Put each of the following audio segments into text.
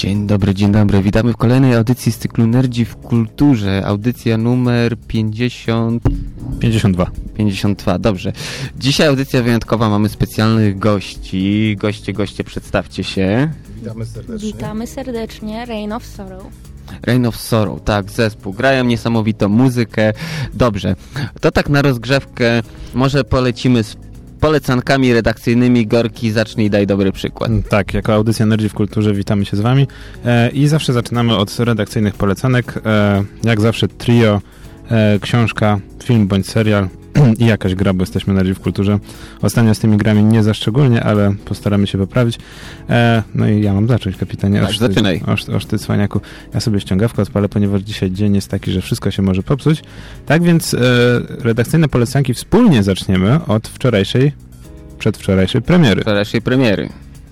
Dzień dobry, dzień dobry. Witamy w kolejnej audycji z cyklu Nerdzi w Kulturze. Audycja numer 50... 52. 52, dobrze. Dzisiaj audycja wyjątkowa, mamy specjalnych gości. Goście, goście, przedstawcie się. Witamy serdecznie. Witamy serdecznie, Reign of Sorrow. Reign of Sorrow, tak, zespół. Grają niesamowitą muzykę. Dobrze, to tak na rozgrzewkę może polecimy z polecankami redakcyjnymi. Gorki, zacznij daj dobry przykład. Tak, jako audycja Nerdzi w Kulturze witamy się z wami e, i zawsze zaczynamy od redakcyjnych polecanek. E, jak zawsze trio, e, książka, film bądź serial i jakaś gra, bo jesteśmy Nerdzi w Kulturze. Ostatnio z tymi grami nie za szczególnie, ale postaramy się poprawić. E, no i ja mam zacząć, kapitanie. Tak, zaczynaj. Oż, oż ty, cwaniaku. Ja sobie ściągawkę odpalę, ponieważ dzisiaj dzień jest taki, że wszystko się może popsuć. Tak więc e, redakcyjne polecanki wspólnie zaczniemy od wczorajszej, przedwczorajszej premiery. Wczorajszej premiery.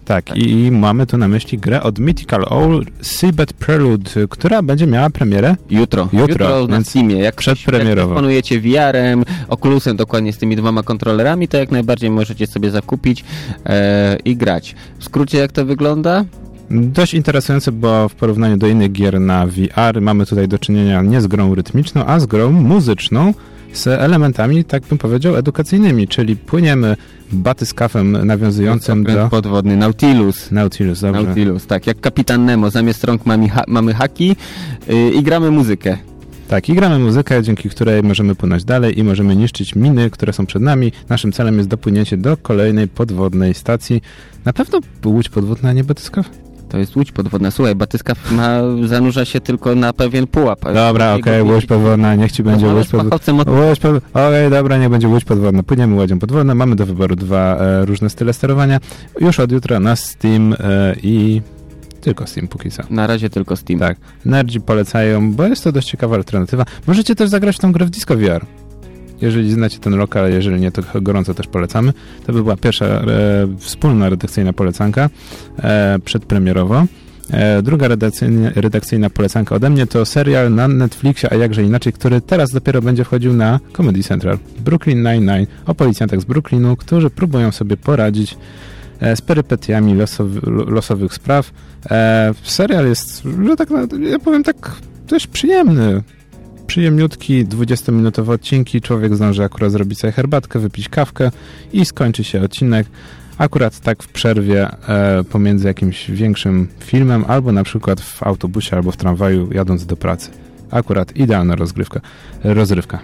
Tak, tak, i mamy tu na myśli grę od Mythical Owl Seabed Prelude, która będzie miała premierę jutro. Jutro, jutro na Steamie. Jak przedpremierowo. dysponujecie VR-em, Oculusem dokładnie z tymi dwoma kontrolerami, to jak najbardziej możecie sobie zakupić e, i grać. W skrócie jak to wygląda? Dość interesujące, bo w porównaniu do innych gier na VR mamy tutaj do czynienia nie z grą rytmiczną, a z grą muzyczną, z elementami, tak bym powiedział, edukacyjnymi, czyli płyniemy batyskafem nawiązującym do... podwodny, Nautilus. Nautilus, dobrze. Nautilus, tak, jak Kapitan Nemo, zamiast rąk mamy, ha mamy haki yy, i gramy muzykę. Tak, i gramy muzykę, dzięki której możemy płynąć dalej i możemy niszczyć miny, które są przed nami. Naszym celem jest dopłynięcie do kolejnej podwodnej stacji. Na pewno łódź podwodna, nie batyskaw? To jest łódź podwodna. Słuchaj, batyskaw ma, zanurza się tylko na pewien pułap. Dobra, okej, okay, łódź podwodna, niech ci będzie no, łódź podwodna. Od... Łódź pod... Okej, okay, dobra, niech będzie łódź podwodna. Płyniemy łodzią podwodną, mamy do wyboru dwa e, różne style sterowania. Już od jutra na Steam e, i tylko Steam póki co. Na razie tylko Steam. Tak. Nerdzi polecają, bo jest to dość ciekawa alternatywa. Możecie też zagrać w tą grę w Disco VR. Jeżeli znacie ten lokal, jeżeli nie, to gorąco też polecamy. To by była pierwsza e, wspólna redakcyjna polecanka e, przedpremierowo. E, druga redakcyjna, redakcyjna polecanka ode mnie to serial na Netflixie, a jakże inaczej, który teraz dopiero będzie wchodził na Comedy Central. Brooklyn Nine-Nine o policjantach z Brooklynu, którzy próbują sobie poradzić e, z perypetiami losowy, losowych spraw. E, serial jest, że tak, ja powiem tak, dość przyjemny przyjemniutki, 20-minutowe odcinki, człowiek zdąży akurat zrobić sobie herbatkę, wypić kawkę i skończy się odcinek akurat tak w przerwie e, pomiędzy jakimś większym filmem, albo na przykład w autobusie, albo w tramwaju jadąc do pracy. Akurat idealna rozgrywka. Rozrywka,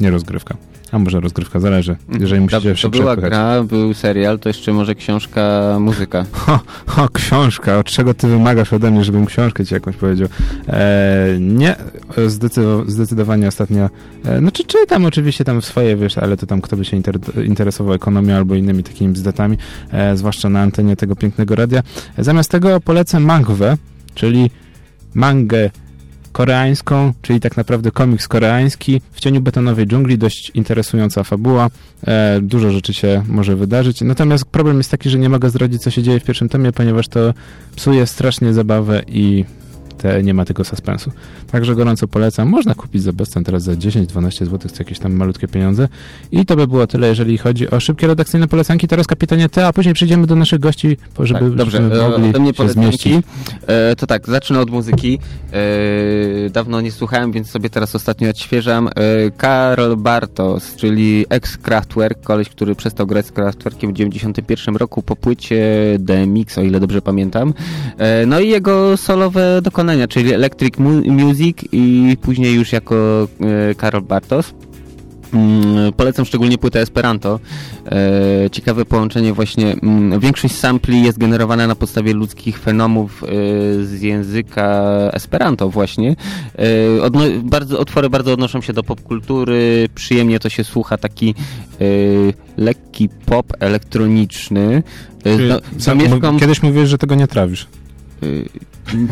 nie rozgrywka. A może rozgrywka, zależy. Jeżeli musicie Dobrze, to była gra, był serial, to jeszcze może książka, muzyka. O, o, książka. Od czego ty wymagasz ode mnie, żebym książkę ci jakąś powiedział? E, nie, zdecydowanie ostatnio, e, znaczy czytam oczywiście tam swoje, wiesz, ale to tam kto by się inter, interesował ekonomią albo innymi takimi bzdetami, e, zwłaszcza na antenie tego pięknego radia. E, zamiast tego polecę mangwę, czyli mangę koreańską, czyli tak naprawdę komiks koreański. W cieniu betonowej dżungli dość interesująca fabuła. E, dużo rzeczy się może wydarzyć. Natomiast problem jest taki, że nie mogę zdradzić, co się dzieje w pierwszym tomie, ponieważ to psuje strasznie zabawę i te, nie ma tego suspensu. Także gorąco polecam. Można kupić za bezcen teraz za 10-12 zł, to jakieś tam malutkie pieniądze. I to by było tyle, jeżeli chodzi o szybkie redakcyjne polecanki. Teraz kapitanie T, a później przejdziemy do naszych gości, żeby tak, dobrze, e, mogli ode mnie się zmieścić. E, to tak, zacznę od muzyki. E, dawno nie słuchałem, więc sobie teraz ostatnio odświeżam. E, Karl Bartos, czyli ex-Kraftwerk, koleś, który przestał grać z Kraftwerkiem w 91 roku po płycie The Mix, o ile dobrze pamiętam. E, no i jego solowe dokonanie wykonania, czyli Electric Music i później już jako e, Karol Bartos. Mm, polecam szczególnie płytę Esperanto. E, ciekawe połączenie właśnie. Mm, większość sampli jest generowana na podstawie ludzkich fenomów e, z języka Esperanto właśnie. bardzo, utwory bardzo odnoszą się do popkultury. Przyjemnie to się słucha. Taki lekki pop elektroniczny. No, Kiedyś mówiłeś, że tego nie trawisz.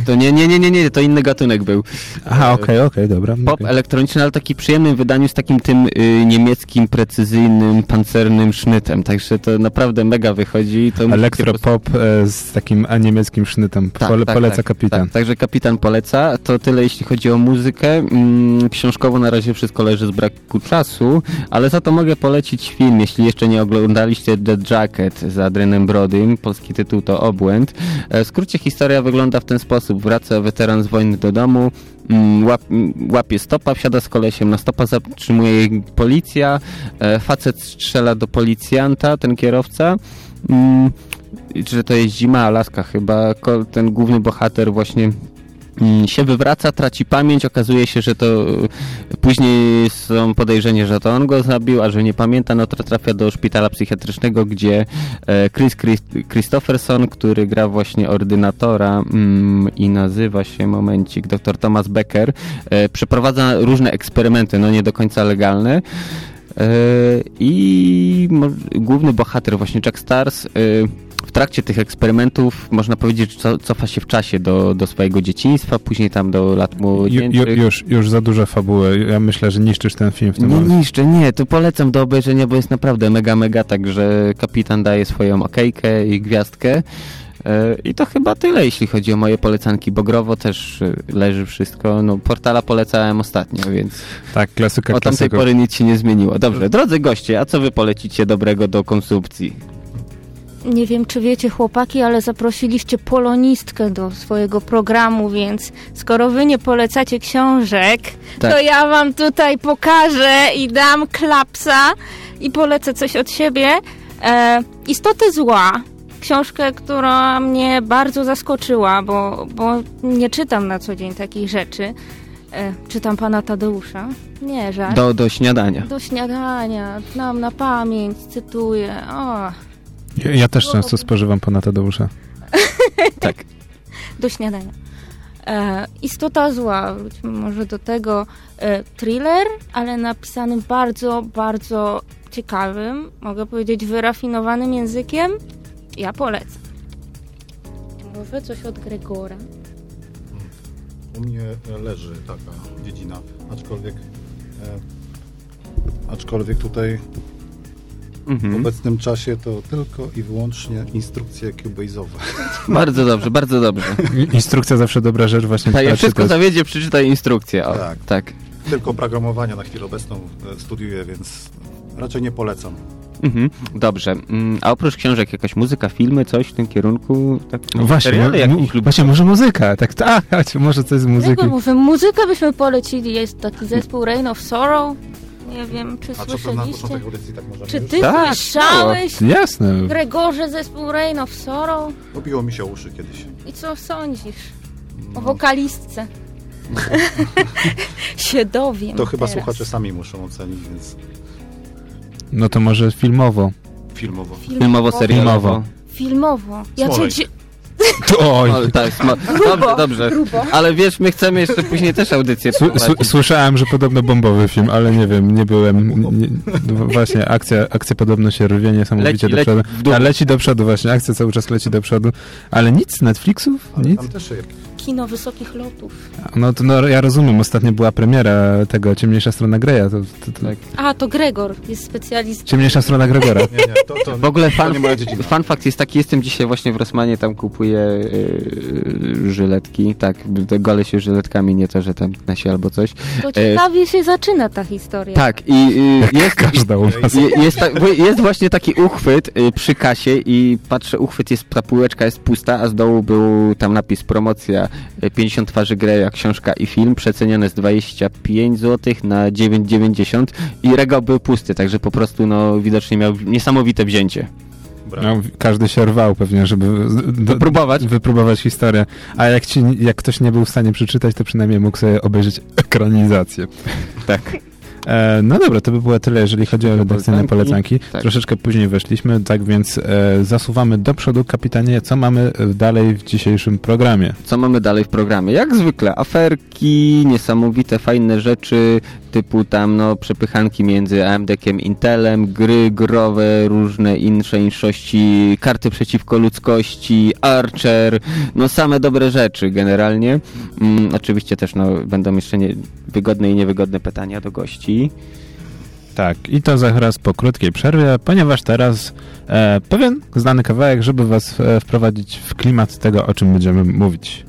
To nie, nie, nie, nie, nie, to inny gatunek był. Aha, okej, okay, okej, okay, dobra. Pop okay. elektroniczny, ale taki przyjemnym wydaniu z takim tym y, niemieckim, precyzyjnym, pancernym sznytem, także to naprawdę mega wychodzi. To Elektropop e, z takim niemieckim sznytem. Tak, Pole, tak, poleca tak, kapitan. Tak, także kapitan poleca. To tyle jeśli chodzi o muzykę. Mm, książkowo na razie wszystko leży z braku czasu, ale za to mogę polecić film, jeśli jeszcze nie oglądaliście The Jacket z Adrenem Brodym. Polski tytuł to Obłęd. E, w skrócie historia wygląda w ten sposób, sposób. Wraca weteran z wojny do domu, mm, łap, mm, łapie stopa, wsiada z kolesiem na stopa, zatrzymuje jej policja, e, facet strzela do policjanta, ten kierowca. Mm, czy to jest zima, Alaska chyba, ten główny bohater właśnie mm, się wywraca, traci pamięć, okazuje się, że to e, później są podejrzenia, że to on go zabił, a że nie pamięta, no to trafia do szpitala psychiatrycznego, gdzie e, Chris Chris- Christopherson, który gra właśnie ordynatora mm, i nazywa się, momencik, dr Thomas Becker, e, przeprowadza różne eksperymenty, no nie do końca legalne. E, I główny bohater, właśnie Jack Stars, w trakcie tych eksperymentów, można powiedzieć, że co- cofa się w czasie do, do swojego dzieciństwa, później tam do lat Ju, młodzieńczych. ju, już, już za dużo fabuły. Ja myślę, że niszczysz ten film w tym Nie momencie. niszczę, nie, to polecam do obejrzenia, bo jest naprawdę mega, mega, także kapitan daje swoją okejkę i gwiazdkę. E, I to chyba tyle, jeśli chodzi o moje polecanki. Bogrowo też e, leży wszystko. No, portala polecałem ostatnio, więc Tak, klasyka od tamtej klasyków. pory nic się nie zmieniło. Dobrze, drodzy goście, a co wy polecicie dobrego do konsumpcji? Nie wiem, czy wiecie, chłopaki, ale zaprosiliście polonistkę do swojego programu, więc skoro wy nie polecacie książek, Tak. to ja wam tutaj pokażę i dam klapsa i polecę coś od siebie. E, Istoty zła. Książkę, która mnie bardzo zaskoczyła, bo, bo nie czytam na co dzień takich rzeczy. E, czytam pana Tadeusza. Nie, żart. Do, do śniadania. Do śniadania, znam na pamięć, cytuję. O, Ja, ja też często spożywam pana Tadeusza. Tak. do śniadania. E, istota zła, wróćmy może do tego. E, thriller, ale napisany bardzo, bardzo ciekawym, mogę powiedzieć wyrafinowanym językiem. Ja polecam. Może coś od Gregora. U mnie e, leży taka dziedzina, aczkolwiek e, aczkolwiek tutaj w Mhm. obecnym czasie to tylko i wyłącznie instrukcje Cubase'owe. Bardzo dobrze, bardzo dobrze. Instrukcja zawsze dobra rzecz, właśnie Tak, jak wszystko zawiedzie, przeczytaj instrukcję. O, Tak. tak. Tylko programowania na chwilę obecną e, studiuję, więc raczej nie polecam. Mhm, dobrze. Mm, A oprócz książek jakaś muzyka, filmy, coś w tym kierunku? Tak, No właśnie, mu- mu- lubisz? właśnie może muzyka. Tak, tak, może coś z muzyki. Gregor, może muzykę byśmy polecili. Jest taki zespół Rain of Sorrow. Nie wiem, czy A co słyszeliście. początek audycji tak Czy ty Tak, słyszałeś? Jasne. Gregorze, zespół Rain of Sorrow. Obiło mi się o uszy kiedyś. I co sądzisz o No, wokalistce? się dowiem to chyba teraz. słuchacze sami muszą ocenić, więc No to może filmowo. filmowo. Filmowo, serialowo. Filmowo. Ja cię Oj. O, tak, sma- dobrze, dobrze. Ale wiesz, my chcemy jeszcze później też audycję prowadzić. słyszałem, że podobno bombowy film, ale nie wiem, nie byłem. Nie, właśnie, akcja, akcja podobno się rwie niesamowicie Leci, do leci przodu. dół. A leci do przodu właśnie, akcja cały czas leci do przodu. Ale nic z Netflixów? Ale Nic? tam też jak Kino wysokich lotów. No to no, ja rozumiem, ostatnio była premiera tego Ciemniejsza strona Greya. To, to, to, Tak. A, to Gregor jest specjalistą. Ciemniejsza strona Gregora. Nie, nie, to, to, W ogóle to fan, fun fact jest taki, jestem dzisiaj właśnie w Rosmanie, tam kupuję yy, żyletki, tak, golę się żyletkami, nie to, że tam nasi albo coś. To ciekawie się zaczyna ta historia. Tak, i yy, jest, Każda u nas. Je- Jest, jest właśnie taki uchwyt y, przy kasie i patrzę, uchwyt jest, ta półeczka jest pusta, a z dołu był tam napis promocja 50 twarzy Greya, książka i film, przecenione z 25 zł na 9,90 i regał był pusty, także po prostu no widocznie miał niesamowite wzięcie. No, każdy się rwał pewnie, żeby do, Wypróbować. wypróbować historię. A jak, ci, jak ktoś nie był w stanie przeczytać, to przynajmniej mógł sobie obejrzeć ekranizację. Tak. E, no dobra, to by było tyle, jeżeli chodzi o redakcyjne Polecanki. Tak. Troszeczkę później weszliśmy, tak więc e, zasuwamy do przodu. Kapitanie, co mamy e, dalej w dzisiejszym programie? Co mamy dalej w programie? Jak zwykle, aferki, niesamowite, fajne rzeczy, typu tam, no, przepychanki między AMD-kiem, Intelem, gry growe, różne insze inszości, karty przeciwko ludzkości, Archer, no same dobre rzeczy generalnie. Mm, oczywiście też, no, będą jeszcze nie, wygodne i niewygodne pytania do gości. Tak, i to zaraz po krótkiej przerwie, ponieważ teraz e, pewien znany kawałek, żeby was e, wprowadzić w klimat tego, o czym będziemy mówić.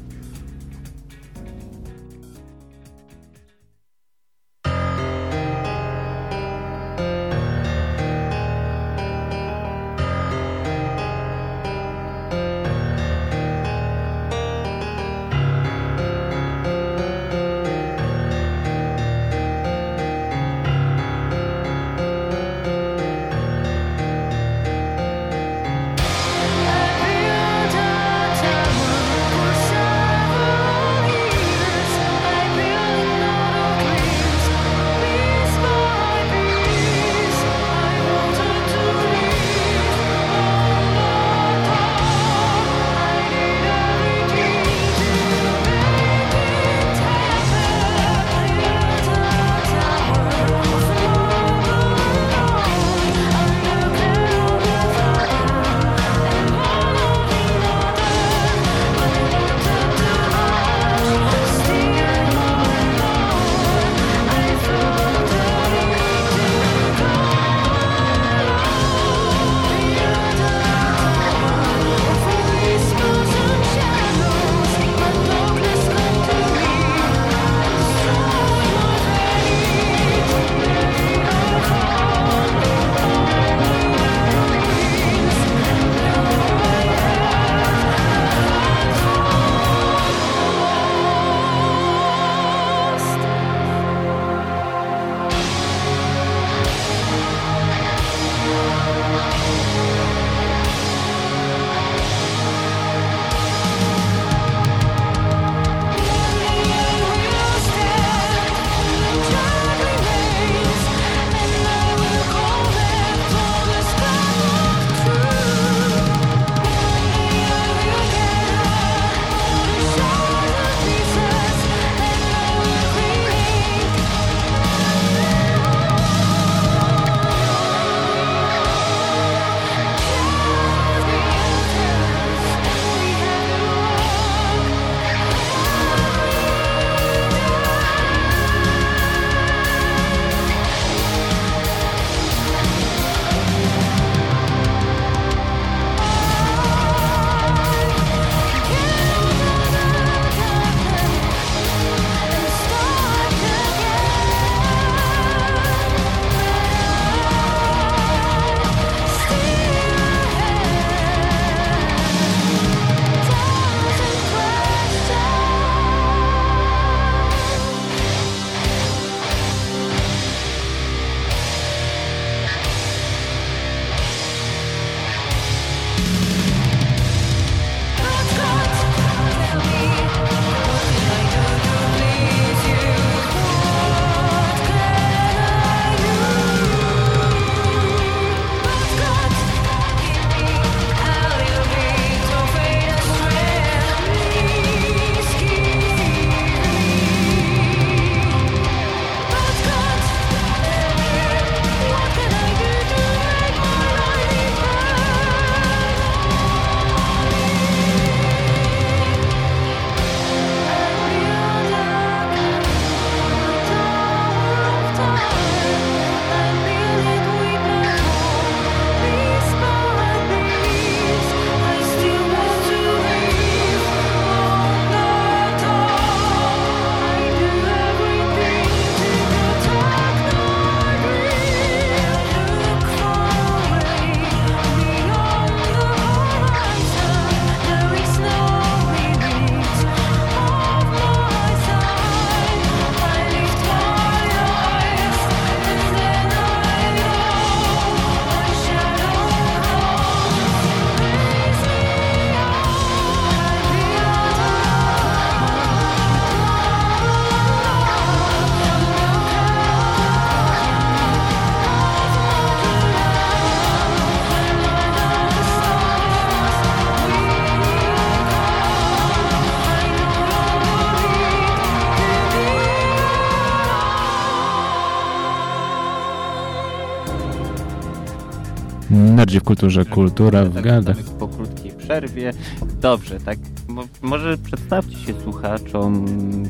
Kulturze. Kultura w tak, gadach. tak, Po krótkiej przerwie. Dobrze, tak. Mo- może przedstawcie się słuchaczom,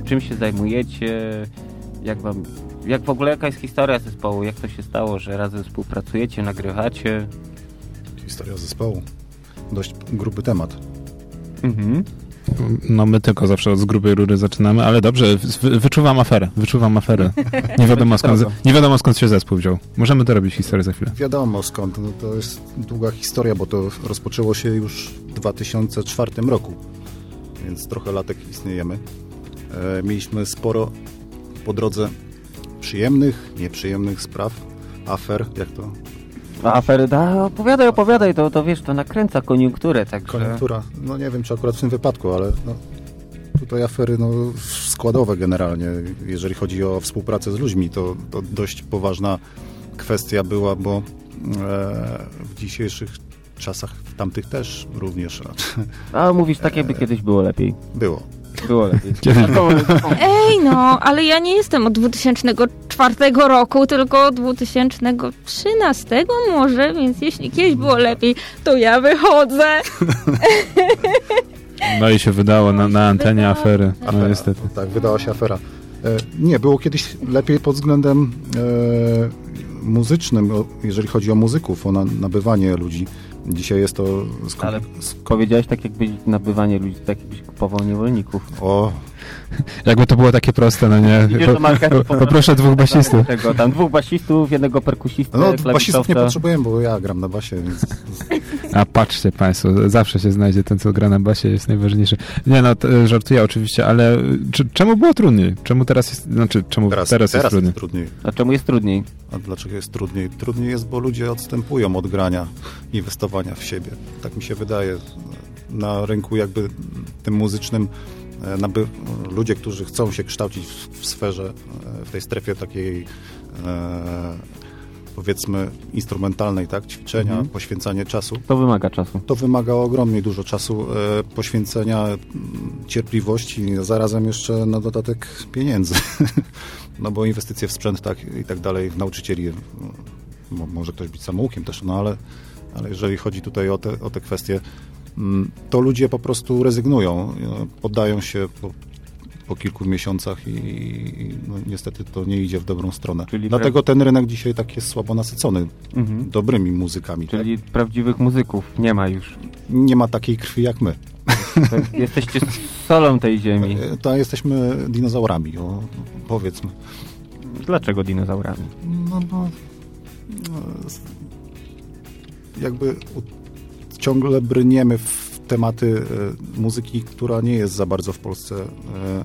czym się zajmujecie, jak wam. Jak w ogóle jaka jest historia zespołu? Jak to się stało, że razem współpracujecie, nagrywacie? Historia zespołu. Dość gruby temat. Mhm. No my tylko zawsze od z grubej rury zaczynamy, ale dobrze, wy, wyczuwam aferę, wyczuwam aferę. Nie wiadomo skąd, nie wiadomo skąd się zespół wziął. Możemy to robić historię za chwilę. Wiadomo skąd. No to jest długa historia, bo to rozpoczęło się już w 2004 roku. Więc trochę latek istniejemy. E, mieliśmy sporo po drodze przyjemnych, nieprzyjemnych spraw, afer, jak to afery, da, opowiadaj, opowiadaj, to, to wiesz, to nakręca koniunkturę, także... Koniunktura, no nie wiem czy akurat w tym wypadku, ale no, tutaj afery no, składowe generalnie, jeżeli chodzi o współpracę z ludźmi, to, to dość poważna kwestia była, bo e, w dzisiejszych czasach, w tamtych też również A mówisz tak, jakby kiedyś było lepiej. było. Było lepiej. Ej, no, ale ja nie jestem od 2004 roku, tylko od 2013 może, więc jeśli kiedyś było lepiej, to ja wychodzę. No i się wydało na, na antenie Wydało. afery. No Afera, niestety. Tak, wydała się afera. E, nie, było kiedyś lepiej pod względem e, muzycznym, jeżeli chodzi o muzyków, o na, nabywanie ludzi. Dzisiaj jest to... Skom- Ale powiedziałeś tak, jakbyś nabywanie ludzi, tak jakbyś kupował niewolników. o, Jakby to było takie proste, no nie? Po- Poproszę dwóch basistów. Tego, tam dwóch basistów, jednego perkusistę, no basistów nie potrzebujemy, bo ja gram na basie, więc A patrzcie Państwo, zawsze się znajdzie ten, co gra na basie, jest najważniejszy. Nie no, żartuję oczywiście, ale czy, czemu było trudniej? Czemu teraz jest, znaczy czemu teraz, teraz, jest trudniej? trudniej. A czemu jest trudniej? A dlaczego jest trudniej? Trudniej jest, bo ludzie odstępują od grania, inwestowania w siebie. Tak mi się wydaje. Na rynku jakby tym muzycznym naby, ludzie, którzy chcą się kształcić w, w sferze, e, w tej strefie takiej e, powiedzmy instrumentalnej, tak? Ćwiczenia, Mhm. poświęcanie czasu. To wymaga czasu. To wymaga ogromnie dużo czasu, e, poświęcenia, cierpliwości, zarazem jeszcze na dodatek pieniędzy. no bo inwestycje w sprzęt tak, i tak dalej, w nauczycieli, no, mo- może ktoś być samoukiem też, no ale, ale jeżeli chodzi tutaj o te, o te kwestie, to ludzie po prostu rezygnują, e, poddają się po, po kilku miesiącach i, i no, niestety to nie idzie w dobrą stronę. Czyli Dlatego ten rynek dzisiaj tak jest słabo nasycony Mhm. dobrymi muzykami. tak? Czyli prawdziwych muzyków nie ma już. Nie ma takiej krwi jak my. Jesteście solą tej ziemi. E, To jesteśmy dinozaurami, o, powiedzmy. Dlaczego dinozaurami? No bo no, s- jakby ciągle brniemy w tematy e, muzyki, która nie jest za bardzo w Polsce e,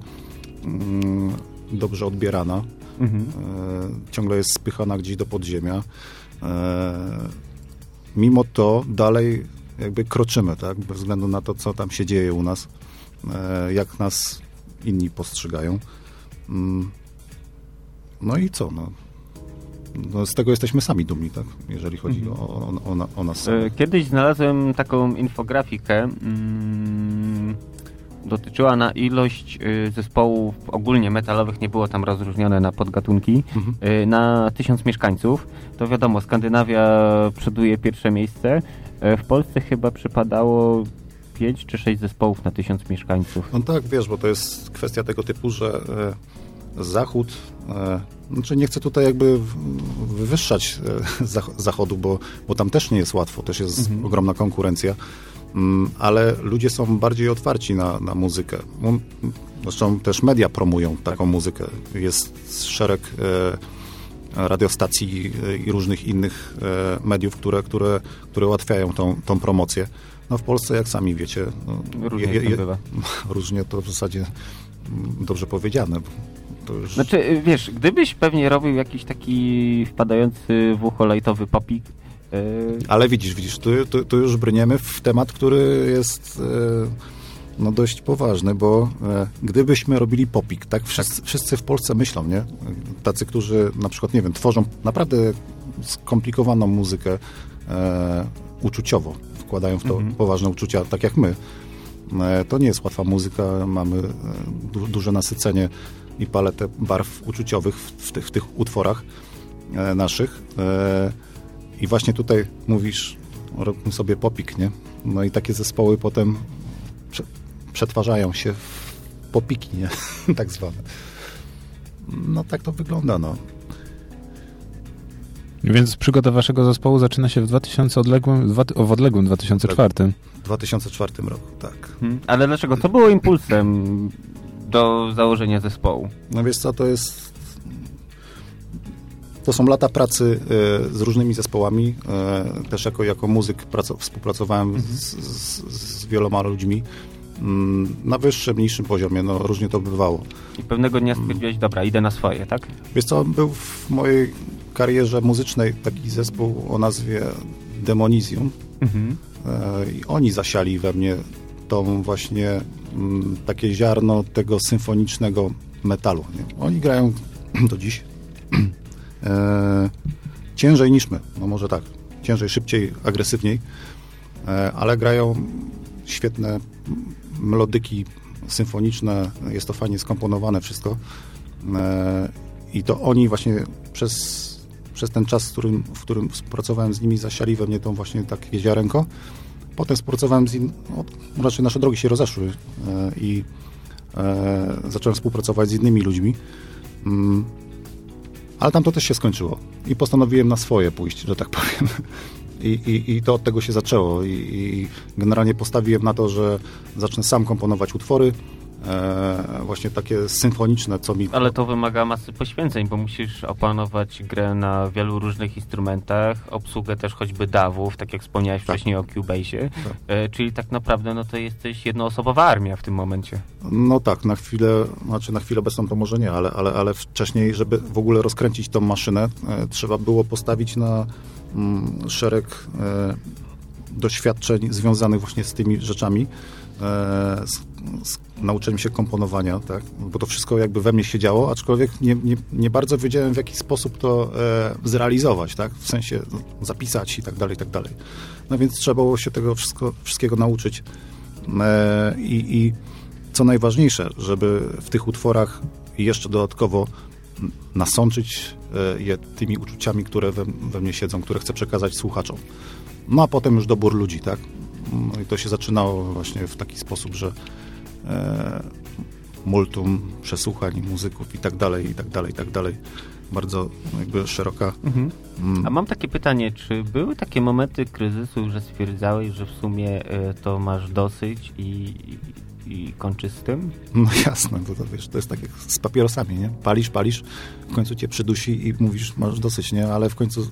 mm, dobrze odbierana. Mhm. E, ciągle jest spychana gdzieś do podziemia. Mimo to dalej jakby kroczymy, tak? Bez względu na to, co tam się dzieje u nas, jak nas inni postrzegają. Mm. No i co? No, no z tego jesteśmy sami dumni, tak? Jeżeli chodzi Mhm. o, o, o, na- o nas. E, samych. Kiedyś znalazłem taką infografikę. Mm, dotyczyła na ilość y, zespołów ogólnie metalowych, nie było tam rozróżnione na podgatunki, Mhm. y, na tysiąc mieszkańców. To wiadomo, Skandynawia przoduje pierwsze miejsce. E, W Polsce chyba przypadało 5 czy 6 zespołów na tysiąc mieszkańców. No tak, wiesz, bo to jest kwestia tego typu, że e, Zachód, e, znaczy nie chcę tutaj jakby wywyższać e, zach- Zachodu, bo, bo tam też nie jest łatwo, też jest Mhm. ogromna konkurencja, mm, ale ludzie są bardziej otwarci na, na muzykę. Zresztą też media promują taką muzykę. Jest szereg e, radiostacji i różnych innych mediów, które, które, które ułatwiają tą, tą promocję. No w Polsce, jak sami wiecie, no, Różnie je- to je- bywa. różnie to w zasadzie mm, dobrze powiedziane. To już... Znaczy, y, wiesz, gdybyś pewnie robił jakiś taki wpadający w ucho lajtowy popik, y, Ale widzisz, widzisz, tu, tu, tu już brniemy w temat, który jest e, no dość poważny, bo e, gdybyśmy robili popik, tak wszyscy, wszyscy w Polsce myślą, nie? Tacy, którzy na przykład, nie wiem, tworzą naprawdę skomplikowaną muzykę e, uczuciowo, wkładają w to Mhm. poważne uczucia, tak jak my. E, to nie jest łatwa muzyka, mamy e, du, duże nasycenie i paletę barw uczuciowych w, w, tych, w tych utworach e, naszych. E, I właśnie tutaj mówisz robimy sobie popik, nie? No i takie zespoły potem prze, przetwarzają się w popiki, nie? tak zwane. No tak to wygląda, no. Więc przygoda waszego zespołu zaczyna się w 2000 odległym, w odległym 2004. W 2004 roku, tak. Hmm. Ale dlaczego? Co było impulsem do założenia zespołu? No wiesz co, to jest... To są lata pracy y, z różnymi zespołami. Y, też jako, jako muzyk współpracowałem mhm. z, z, z, wieloma ludźmi. Mm, na wyższym, niższym poziomie, no różnie to bywało. I pewnego dnia stwierdziłeś, dobra, idę na swoje, tak? Wiesz co, był w mojej karierze muzycznej taki zespół o nazwie Demonizium. Mhm. E, I oni zasiali we mnie tą właśnie mm, takie ziarno tego symfonicznego metalu. Nie? Oni grają do dziś e, ciężej niż my, no może tak, ciężej, szybciej, agresywniej, e, ale grają świetne melodyki symfoniczne, jest to fajnie skomponowane wszystko. E, I to oni właśnie przez, przez ten czas, w którym, w którym współpracowałem z nimi, zasiali we mnie tą właśnie takie ziarenko. Potem współpracowałem z innymi, no, raczej nasze drogi się rozeszły e, i e, zacząłem współpracować z innymi ludźmi. Mm, ale tam to też się skończyło i postanowiłem na swoje pójść, że tak powiem. I, i, I, to od tego się zaczęło. I, I, generalnie postawiłem na to, że zacznę sam komponować utwory, e, właśnie takie symfoniczne, co mi... Ale to wymaga masy poświęceń, bo musisz opanować grę na wielu różnych instrumentach, obsługę też choćby dawów, tak jak wspomniałeś tak. wcześniej o Cubase, tak. e, czyli tak naprawdę no to jesteś jednoosobowa armia w tym momencie. No tak, na chwilę, znaczy na chwilę obecną to może nie, ale, ale, ale wcześniej, żeby w ogóle rozkręcić tą maszynę, e, trzeba było postawić na mm, szereg e, doświadczeń związanych właśnie z tymi rzeczami, e, z, z nauczyłem się komponowania, tak? bo to wszystko jakby we mnie się działo, aczkolwiek nie, nie, nie bardzo wiedziałem, w jaki sposób to e, zrealizować, tak? w sensie no, zapisać i tak dalej, i tak dalej. No więc trzeba było się tego wszystko, wszystkiego nauczyć. E, i, I co najważniejsze, żeby w tych utworach jeszcze dodatkowo nasączyć e, je tymi uczuciami, które we, we mnie siedzą, które chcę przekazać słuchaczom. No a potem już dobór ludzi, tak? No i to się zaczynało właśnie w taki sposób, że multum przesłuchań muzyków i tak dalej, i tak dalej, i tak dalej. Bardzo jakby szeroka. Mhm. Mm. A mam takie pytanie, czy były takie momenty kryzysu, że stwierdzałeś, że w sumie e, to masz dosyć i, i kończy z tym? No jasne, to, to, wiesz, to jest tak jak z papierosami, nie? Palisz, palisz, w końcu cię przydusi i mówisz, masz dosyć, nie? Ale w końcu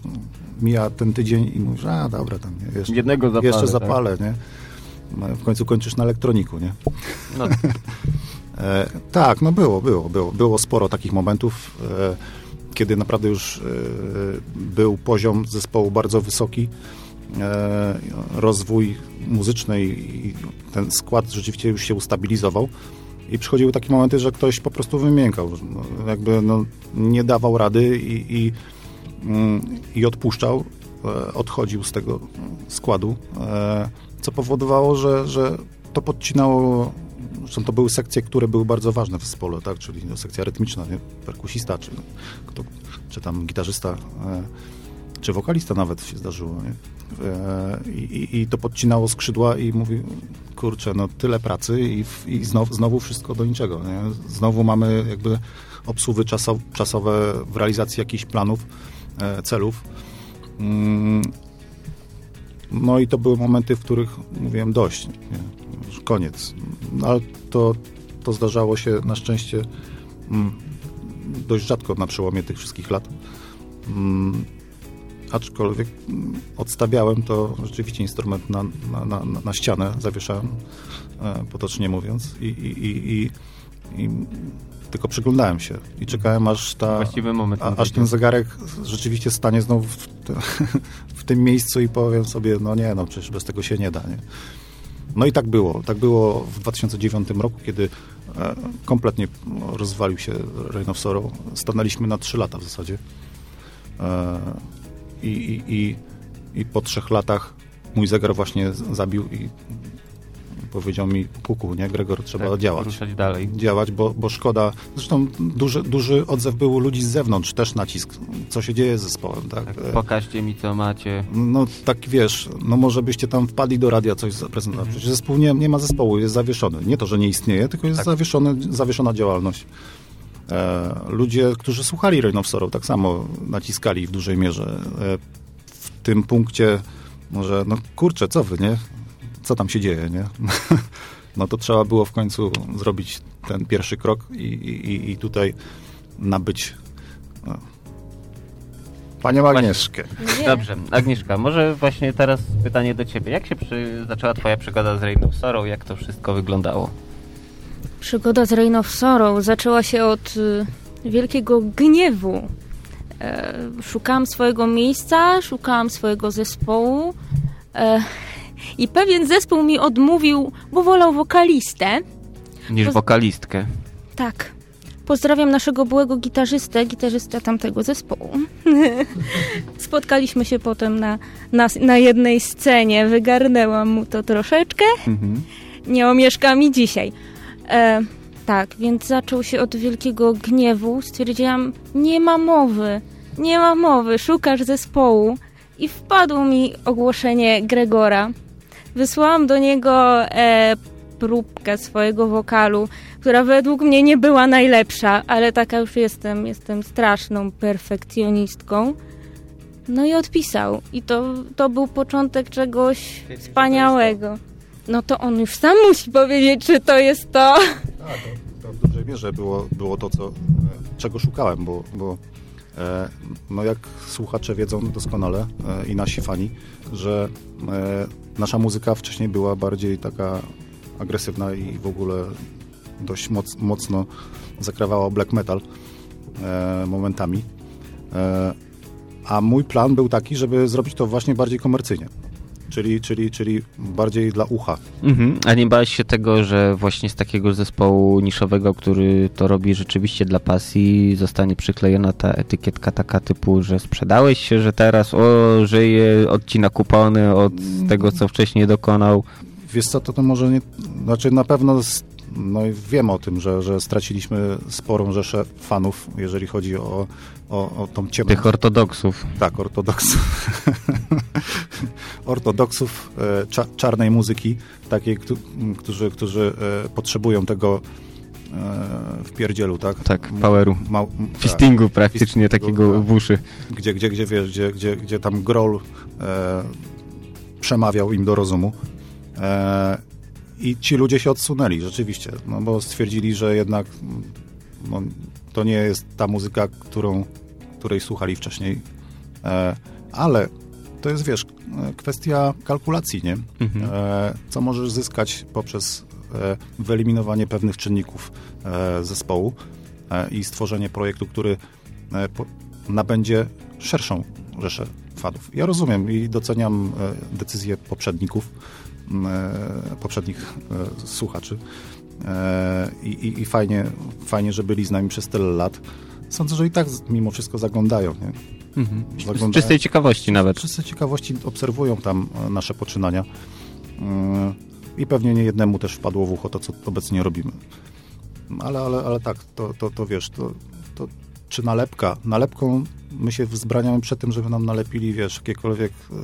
mija ten tydzień i mówisz, a dobra, tam, nie? Jeszcze, Jednego zapalę, jeszcze zapalę, tak? nie? W końcu kończysz na elektroniku, nie? No. e, tak, no było, było, było. Było sporo takich momentów, e, kiedy naprawdę już e, był poziom zespołu bardzo wysoki, e, rozwój muzyczny i ten skład rzeczywiście już się ustabilizował. I przychodziły takie momenty, że ktoś po prostu wymiękał, no, jakby no, nie dawał rady i, i, mm, i odpuszczał, e, odchodził z tego składu co powodowało, że, że to podcinało, zresztą to były sekcje, które były bardzo ważne w zespole, tak? czyli no, sekcja rytmiczna, nie? perkusista, czy, kto, czy tam gitarzysta, e, czy wokalista nawet się zdarzyło. E, I, I, to podcinało skrzydła i mówi, kurczę, no tyle pracy i, i znowu, znowu wszystko do niczego. Nie? Znowu mamy jakby obsługi czasowe w realizacji jakichś planów, e, celów. Mm, no i to były momenty, w których mówiłem dość, nie? już koniec. No, ale to, to zdarzało się na szczęście mm, dość rzadko na przełomie tych wszystkich lat. Mm, aczkolwiek mm, odstawiałem to rzeczywiście instrument na, na, na, na ścianę, zawieszałem, e, potocznie mówiąc, i, i, i, i tylko przyglądałem się i czekałem, aż, ta, moment a, aż ten zegarek rzeczywiście stanie znowu w, te, w, tym miejscu i powiem sobie, no nie, no przecież bez tego się nie da. Nie? No i tak było. Tak było w 2009 roku, kiedy e, kompletnie rozwalił się Reign of Sorrow. Stanęliśmy na trzy lata w zasadzie. E, i, i, i, I po trzech latach mój zegar właśnie zabił i powiedział mi, kuku, nie, Gregor, trzeba Tak, działać. ruszać dalej. Działać, bo, bo szkoda. Zresztą duży, duży odzew był ludzi z zewnątrz, też nacisk. Co się dzieje z zespołem, tak? Tak, pokażcie mi, co macie. No tak wiesz, no może byście tam wpadli do radia coś zaprezentować. Przecież zespół nie, nie ma zespołu, jest zawieszony. Nie to, że nie istnieje, tylko jest Tak. zawieszony, zawieszona działalność. E, ludzie, którzy słuchali Sorrow, tak samo naciskali w dużej mierze. E, w tym punkcie, może, no kurczę, co wy, nie? Co tam się dzieje, nie? no to trzeba było w końcu zrobić ten pierwszy krok i, i, i tutaj nabyć no. Panią Agnieszkę. Nie. Dobrze, Agnieszka, może właśnie teraz pytanie do ciebie. Jak się przy... zaczęła twoja przygoda z Rain of Sorrow? Jak to wszystko wyglądało? Przygoda z Sorrow zaczęła się od y, wielkiego gniewu. E, szukałam swojego miejsca, szukałam swojego zespołu e, i pewien zespół mi odmówił, bo wolał wokalistę. Niż wokalistkę. Tak. Pozdrawiam naszego byłego gitarzystę, gitarzystę tamtego zespołu. Spotkaliśmy się potem na, na, na jednej scenie. Wygarnęłam mu to troszeczkę. Mhm. nie omieszka mi dzisiaj. E, tak, więc zaczął się od wielkiego gniewu. Stwierdziłam, nie ma mowy, nie ma mowy, szukasz zespołu. I wpadło mi ogłoszenie Gregora. Wysłałam do niego e, próbkę swojego wokalu, która według mnie nie była najlepsza, ale taka już jestem, jestem straszną perfekcjonistką. No i odpisał. I to, to był początek czegoś wspaniałego. No to on już sam musi powiedzieć, czy to jest to. Tak, to, to w dużej mierze było, było to, co, e, czego szukałem, bo, bo no jak słuchacze wiedzą doskonale e, i nasi fani, że e, nasza muzyka wcześniej była bardziej taka agresywna i w ogóle dość moc, mocno zakrawała black metal e, momentami. E, a mój plan był taki, żeby zrobić to właśnie bardziej komercyjnie. Czyli, czyli, czyli bardziej dla ucha. Mhm. A nie bałeś się tego, że właśnie z takiego zespołu niszowego, który to robi rzeczywiście dla pasji, zostanie przyklejona ta etykietka taka typu, że sprzedałeś się, że teraz o, żyje, odcina kupony od tego, co wcześniej dokonał. Wiesz co, to, to może nie... Znaczy na pewno no i wiem o tym, że, że straciliśmy sporą rzeszę fanów, jeżeli chodzi o, o, o tą ciemną... Tych ortodoksów. Tak, ortodoksów. ortodoksów e, cza, czarnej muzyki, takiej, któ, którzy, którzy e, potrzebują tego e, w pierdzielu, tak? Tak, poweru. ma- tak. Fistingu praktycznie Fistingu, takiego tak. w uszy. gdzie, gdzie, gdzie wiesz, gdzie, gdzie, gdzie tam groll e, przemawiał im do rozumu. E, I ci ludzie się odsunęli, rzeczywiście, no bo stwierdzili, że jednak no, to nie jest ta muzyka, którą, której słuchali wcześniej. E, ale to jest, wiesz, kwestia kalkulacji, nie? Mhm. E, co możesz zyskać poprzez e, wyeliminowanie pewnych czynników zespołu i stworzenie projektu, który nabędzie szerszą rzeszę fanów. Ja rozumiem i doceniam decyzje poprzedników, poprzednich słuchaczy i, i, i fajnie, fajnie, że byli z nami przez tyle lat. Sądzę, że i tak z- mimo wszystko zaglądają. Nie? Mhm. Z Zaglądają- czystej ciekawości nawet. Wszyscy ciekawości obserwują tam e, nasze poczynania Mm, i pewnie nie jednemu też wpadło w ucho to, co obecnie robimy. Ale, ale, ale tak, to, to, to wiesz, to, to czy nalepka? Nalepką my się wzbraniamy przed tym, żeby nam nalepili, wiesz, jakiekolwiek e,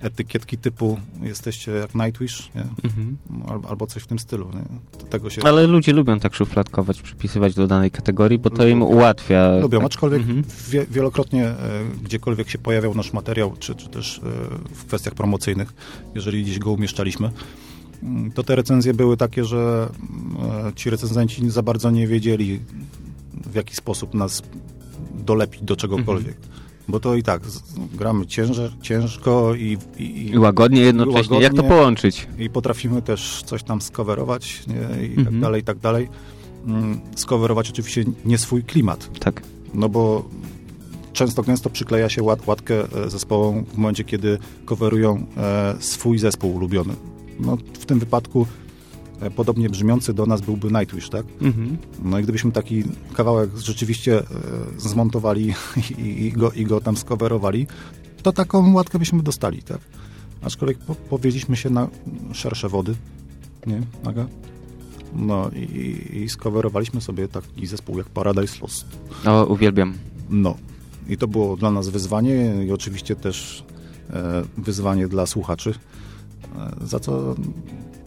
etykietki typu jesteście jak Nightwish, nie? Mhm. Albo, albo coś w tym stylu. Tego się Ale ludzie lubią tak szufladkować, przypisywać do danej kategorii, bo to im Lubią. ułatwia. lubią, tak. aczkolwiek Mhm. wie, wielokrotnie, e, gdziekolwiek się pojawiał nasz materiał, czy, czy też e, w kwestiach promocyjnych, jeżeli gdzieś go umieszczaliśmy, mm, to te recenzje były takie, że e, ci recenzenci za bardzo nie wiedzieli, w jaki sposób nas dolepić do czegokolwiek. Bo to i tak, gramy ciężar, ciężko i, i, I łagodnie jednocześnie. I Jak to łagodnie. połączyć? i potrafimy też coś tam skowerować nie? i tak Mhm. dalej, i tak dalej. Mm, Skowerować oczywiście nie swój klimat, Tak. no bo często gęsto przykleja się ład, łatkę e, zespołom w momencie, kiedy coverują e, swój zespół ulubiony. No, w tym wypadku podobnie brzmiący do nas byłby Nightwish, tak? Mhm. No i gdybyśmy taki kawałek rzeczywiście e, zmontowali i, i, go, i go tam skowerowali, to taką łatkę byśmy dostali, tak? Aczkolwiek po, powiedzieliśmy się na szersze wody, nie, Aga? No i, i skowerowaliśmy sobie taki zespół jak Paradise Lost. O, uwielbiam. No. I to było dla nas wyzwanie i oczywiście też e, wyzwanie dla słuchaczy, e, za co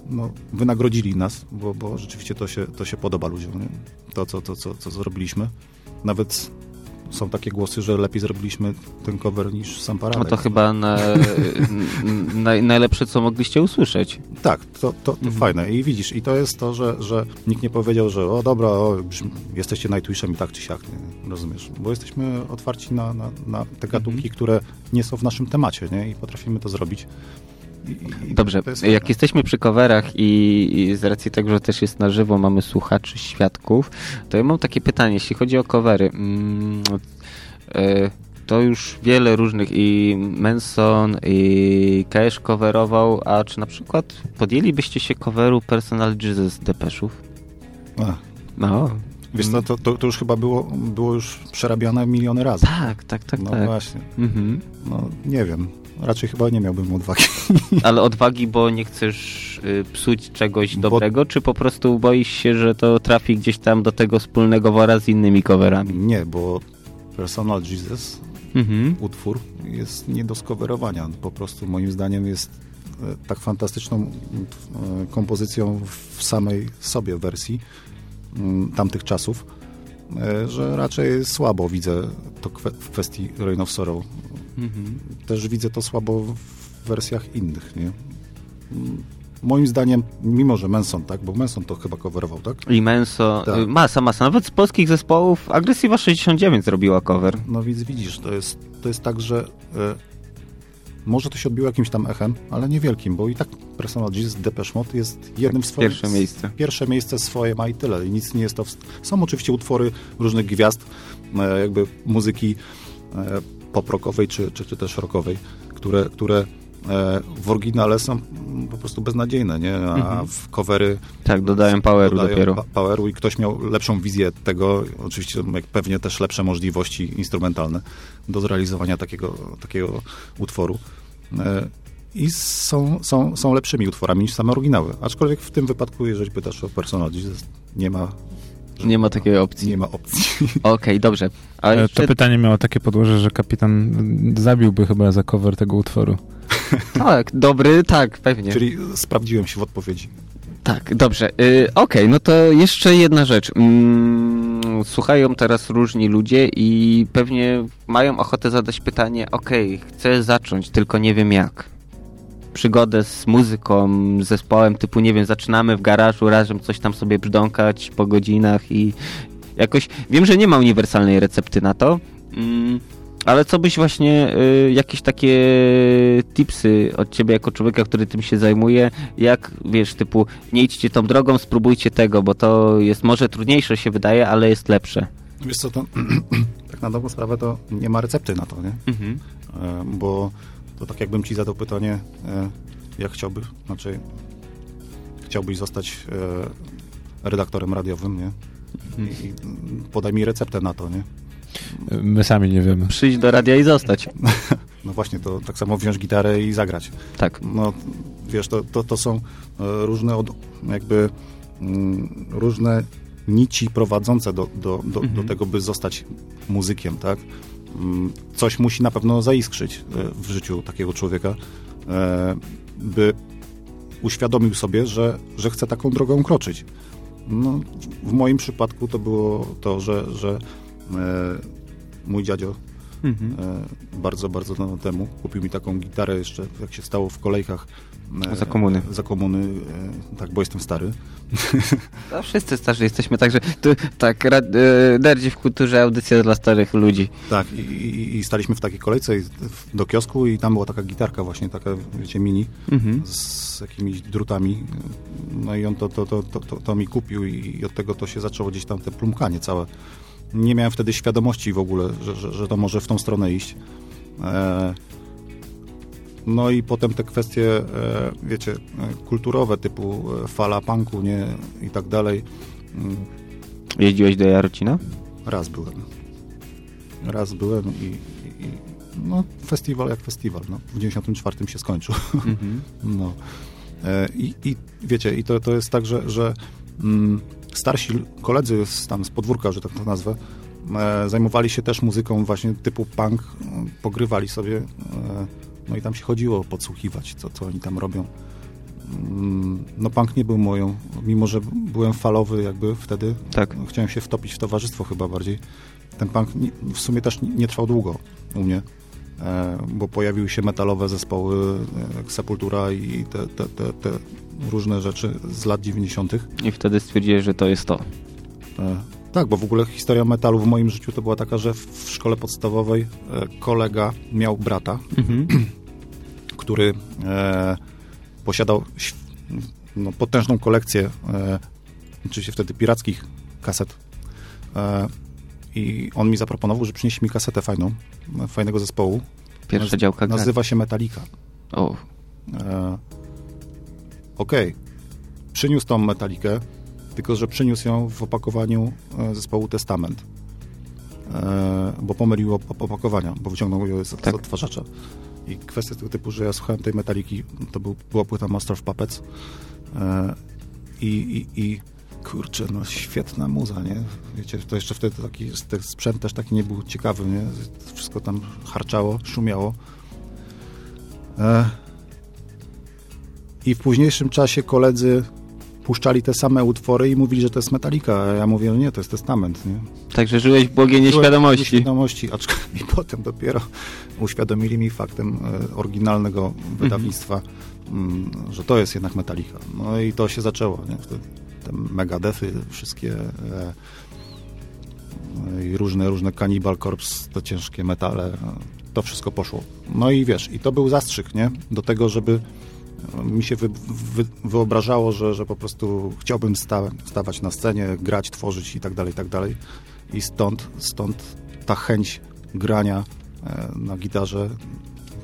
no, wynagrodzili nas, bo, bo rzeczywiście to się, to się podoba ludziom, nie? To, co, to, co, co zrobiliśmy. Nawet są takie głosy, że lepiej zrobiliśmy ten cover niż sam Paradise. No to chyba na, na, najlepsze, co mogliście usłyszeć. Tak, to, to, to mhm. fajne. I widzisz, i to jest to, że, że nikt nie powiedział, że o dobra, o, jesteście Nightwishem i tak czy siak, nie? rozumiesz? Bo jesteśmy otwarci na, na, na te gatunki, mhm. które nie są w naszym temacie, nie? I potrafimy to zrobić. I, Dobrze, jak jesteśmy przy coverach i, i, z racji tego, że też jest na żywo, mamy słuchaczy, świadków, to ja mam takie pytanie, jeśli chodzi o covery. Mm, y, to już wiele różnych i Manson i Cash coverował, a czy na przykład podjęlibyście się coveru Personal Jesus Depeszów? No. Wiesz co, to, to, to, już chyba było, było już przerabiane miliony razy. Tak, tak, tak. No tak. właśnie. Mhm. No nie wiem. Raczej chyba nie miałbym odwagi. Ale odwagi, bo nie chcesz y, psuć czegoś bo... dobrego, czy po prostu boisz się, że to trafi gdzieś tam do tego wspólnego wora z innymi coverami? Nie, bo Personal Jesus, mhm. utwór, jest nie do skowerowania. Po prostu moim zdaniem jest e, tak fantastyczną e, kompozycją w samej sobie wersji mm, tamtych czasów, e, że raczej słabo widzę to w kwestii Rain of Sorrow. Mhm. Też widzę to słabo w wersjach innych, nie? Moim zdaniem, mimo że Manson, tak, bo Manson to chyba coverował, tak? I Manson, tak. masa, masa. Nawet z polskich zespołów Agresywa 69 zrobiła cover. No więc widzisz, to jest, to jest tak, że e, może to się odbiło jakimś tam echem, ale niewielkim, bo i tak Personal Jesus Depeche Mode jest jednym w swoim... Pierwsze miejsce. Pierwsze miejsce swoje ma i tyle. I nic nie jest to... W... Są oczywiście utwory różnych gwiazd, e, jakby muzyki e, pop-rockowej czy, czy, czy też rockowej, które, które e, w oryginale są po prostu beznadziejne, nie? A mhm. w covery... Tak, dodają poweru dodają dopiero. Pa poweru i ktoś miał lepszą wizję tego, oczywiście pewnie też lepsze możliwości instrumentalne do zrealizowania takiego, takiego utworu. E, I są, są, są lepszymi utworami niż same oryginały. Aczkolwiek w tym wypadku, jeżeli pytasz o personal, nie ma nie ma takiej opcji. Nie ma opcji. Okej, okay, dobrze. Ale e, jeszcze... To pytanie miało takie podłoże, że kapitan zabiłby chyba za cover tego utworu. tak, dobry, tak, pewnie. Czyli sprawdziłem się w odpowiedzi. Tak, dobrze. Yy, Okej, okay, no to jeszcze jedna rzecz. Mm, słuchają teraz różni ludzie i pewnie mają ochotę zadać pytanie, okej, okay, chcę zacząć, tylko nie wiem jak przygodę z muzyką, zespołem typu, nie wiem, zaczynamy w garażu razem coś tam sobie brzdąkać po godzinach i jakoś... Wiem, że nie ma uniwersalnej recepty na to, mm, ale co byś właśnie, y, jakieś takie tipsy od ciebie jako człowieka, który tym się zajmuje, jak, wiesz, typu, nie idźcie tą drogą, spróbujcie tego, bo to jest może trudniejsze się wydaje, ale jest lepsze. Wiesz co, to tak na dobrą sprawę to nie ma recepty na to, nie? Mhm. E, bo to tak jakbym ci zadał pytanie, e, jak chciałbyś, znaczy chciałbyś zostać e, redaktorem radiowym, nie? I podaj mi receptę na to, nie? My sami nie wiemy. Przyjść do radia i zostać. No właśnie, to tak samo wziąć gitarę i zagrać. Tak. No, wiesz, to, to, to są e, różne od, jakby mm, różne nici prowadzące do, do, do, mhm. do tego, by zostać muzykiem, tak? Coś musi na pewno zaiskrzyć e, w życiu takiego człowieka, e, by uświadomił sobie, że, że chce taką drogą kroczyć. No, w moim przypadku to było to, że, że e, mój dziadzio mhm. bardzo, bardzo dawno temu kupił mi taką gitarę jeszcze, jak się stało w kolejkach za komuny. Za komuny, tak, bo jestem stary. No, wszyscy starzy jesteśmy, także tu, tak, nerdzi w kulturze audycja dla starych ludzi. Tak, i, i, i, staliśmy w takiej kolejce do kiosku i tam była taka gitarka właśnie, taka, wiecie, mini, mhm. z jakimiś drutami. No i on to, to, to, to, to, mi kupił i od tego to się zaczęło gdzieś tam te plumkanie całe. Nie miałem wtedy świadomości w ogóle, że, że, że to może w tą stronę iść. E no i potem te kwestie, e, wiecie, e, kulturowe, typu e, fala punku, nie, i tak dalej. Mm. Jeździłeś do Jarocina? Raz byłem. Raz byłem i, i no, festiwal jak festiwal. No. W 94 się skończył. Mhm. No. E, I, I wiecie, i to, to jest tak, że, że mm, starsi koledzy z, tam z podwórka, że tak to nazwę, zajmowali się też muzyką właśnie typu punk, pogrywali sobie, no i tam się chodziło podsłuchiwać, co, co oni tam robią. Mm, No punk nie był moją, mimo że byłem falowy jakby wtedy, Tak. no, chciałem się wtopić w towarzystwo chyba bardziej. Ten punk nie, w sumie też nie, nie trwał długo u mnie, e, bo pojawiły się metalowe zespoły e, jak Sepultura i te, te, te, te różne rzeczy z lat 90. I wtedy stwierdziłeś, że to jest to. E, Tak, bo w ogóle historia metalu w moim życiu to była taka, że w w szkole podstawowej e, kolega miał brata, Mhm. Który e, posiadał no, potężną kolekcję, e, oczywiście wtedy pirackich kaset. E, I on mi zaproponował, że przyniesie mi kasetę fajną, fajnego zespołu. Pierwsza Naz- działka. Nazywa się Metallica. O, E, Okej. Przyniósł tą metalikę, tylko że przyniósł ją w opakowaniu e, zespołu Testament. E, bo pomylił op- opakowania, bo wyciągnął je z, z Tak. odtwarzacza. I kwestia tego typu, że ja słuchałem tej metaliki, to był, była płyta Master of Puppets. E, i, i, I kurczę, no świetna muza, nie? Wiecie, to jeszcze wtedy taki sprzęt też taki nie był ciekawy, nie? Wszystko tam harczało, szumiało. E, i w późniejszym czasie koledzy puszczali te same utwory i mówili, że to jest Metallica, a ja mówię, no nie, to jest Testament, nie? także żyłeś w błogiej nieświadomości. Nieświadomości, aczkolwiek potem dopiero uświadomili mi faktem e, oryginalnego wydawnictwa, mm, że to jest jednak Metallica. No i to się zaczęło, nie? Te megadefy, wszystkie e, e, i różne, różne Cannibal Corpse, te ciężkie metale, to wszystko poszło. No i wiesz, i to był zastrzyk, nie? Do tego, żeby mi się wy, wy, wyobrażało, że, że po prostu chciałbym sta, stawać na scenie, grać, tworzyć i tak dalej, i tak dalej. I stąd, stąd ta chęć grania e, na gitarze.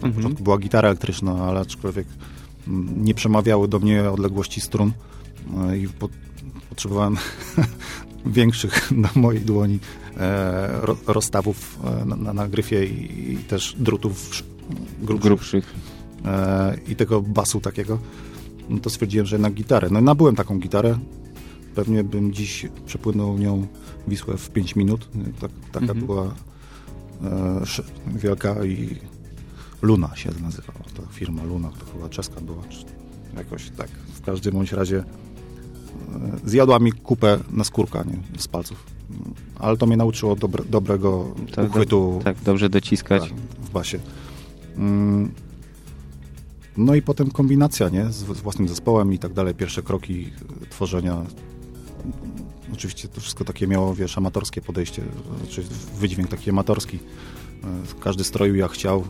Na Mhm. początku była gitara elektryczna, ale aczkolwiek mm, nie przemawiały do mnie odległości strun e, i po, potrzebowałem większych na mojej dłoni e, ro, rozstawów na, na, na gryfie i, i też drutów sz- grubszych grubszych. E, i tego basu takiego, no to stwierdziłem, że jednak gitarę. No i nabyłem taką gitarę. Pewnie bym dziś przepłynął nią Wisłę w 5 minut. Tak, taka Mhm. była e, wielka i Luna się nazywała. Ta firma Luna, to chyba czeska była. Czy jakoś tak. W każdym bądź razie e, zjadła mi kupę na skórka nie, z palców. Ale to mnie nauczyło dobre, dobrego Tak, uchwytu Tak, dobrze dociskać. tak, w basie. Mm. No i potem kombinacja, nie? Z, z własnym zespołem i tak dalej. Pierwsze kroki tworzenia. Oczywiście to wszystko takie miało, wiesz, amatorskie podejście. Znaczy wydźwięk taki amatorski. E, Każdy stroił jak chciał.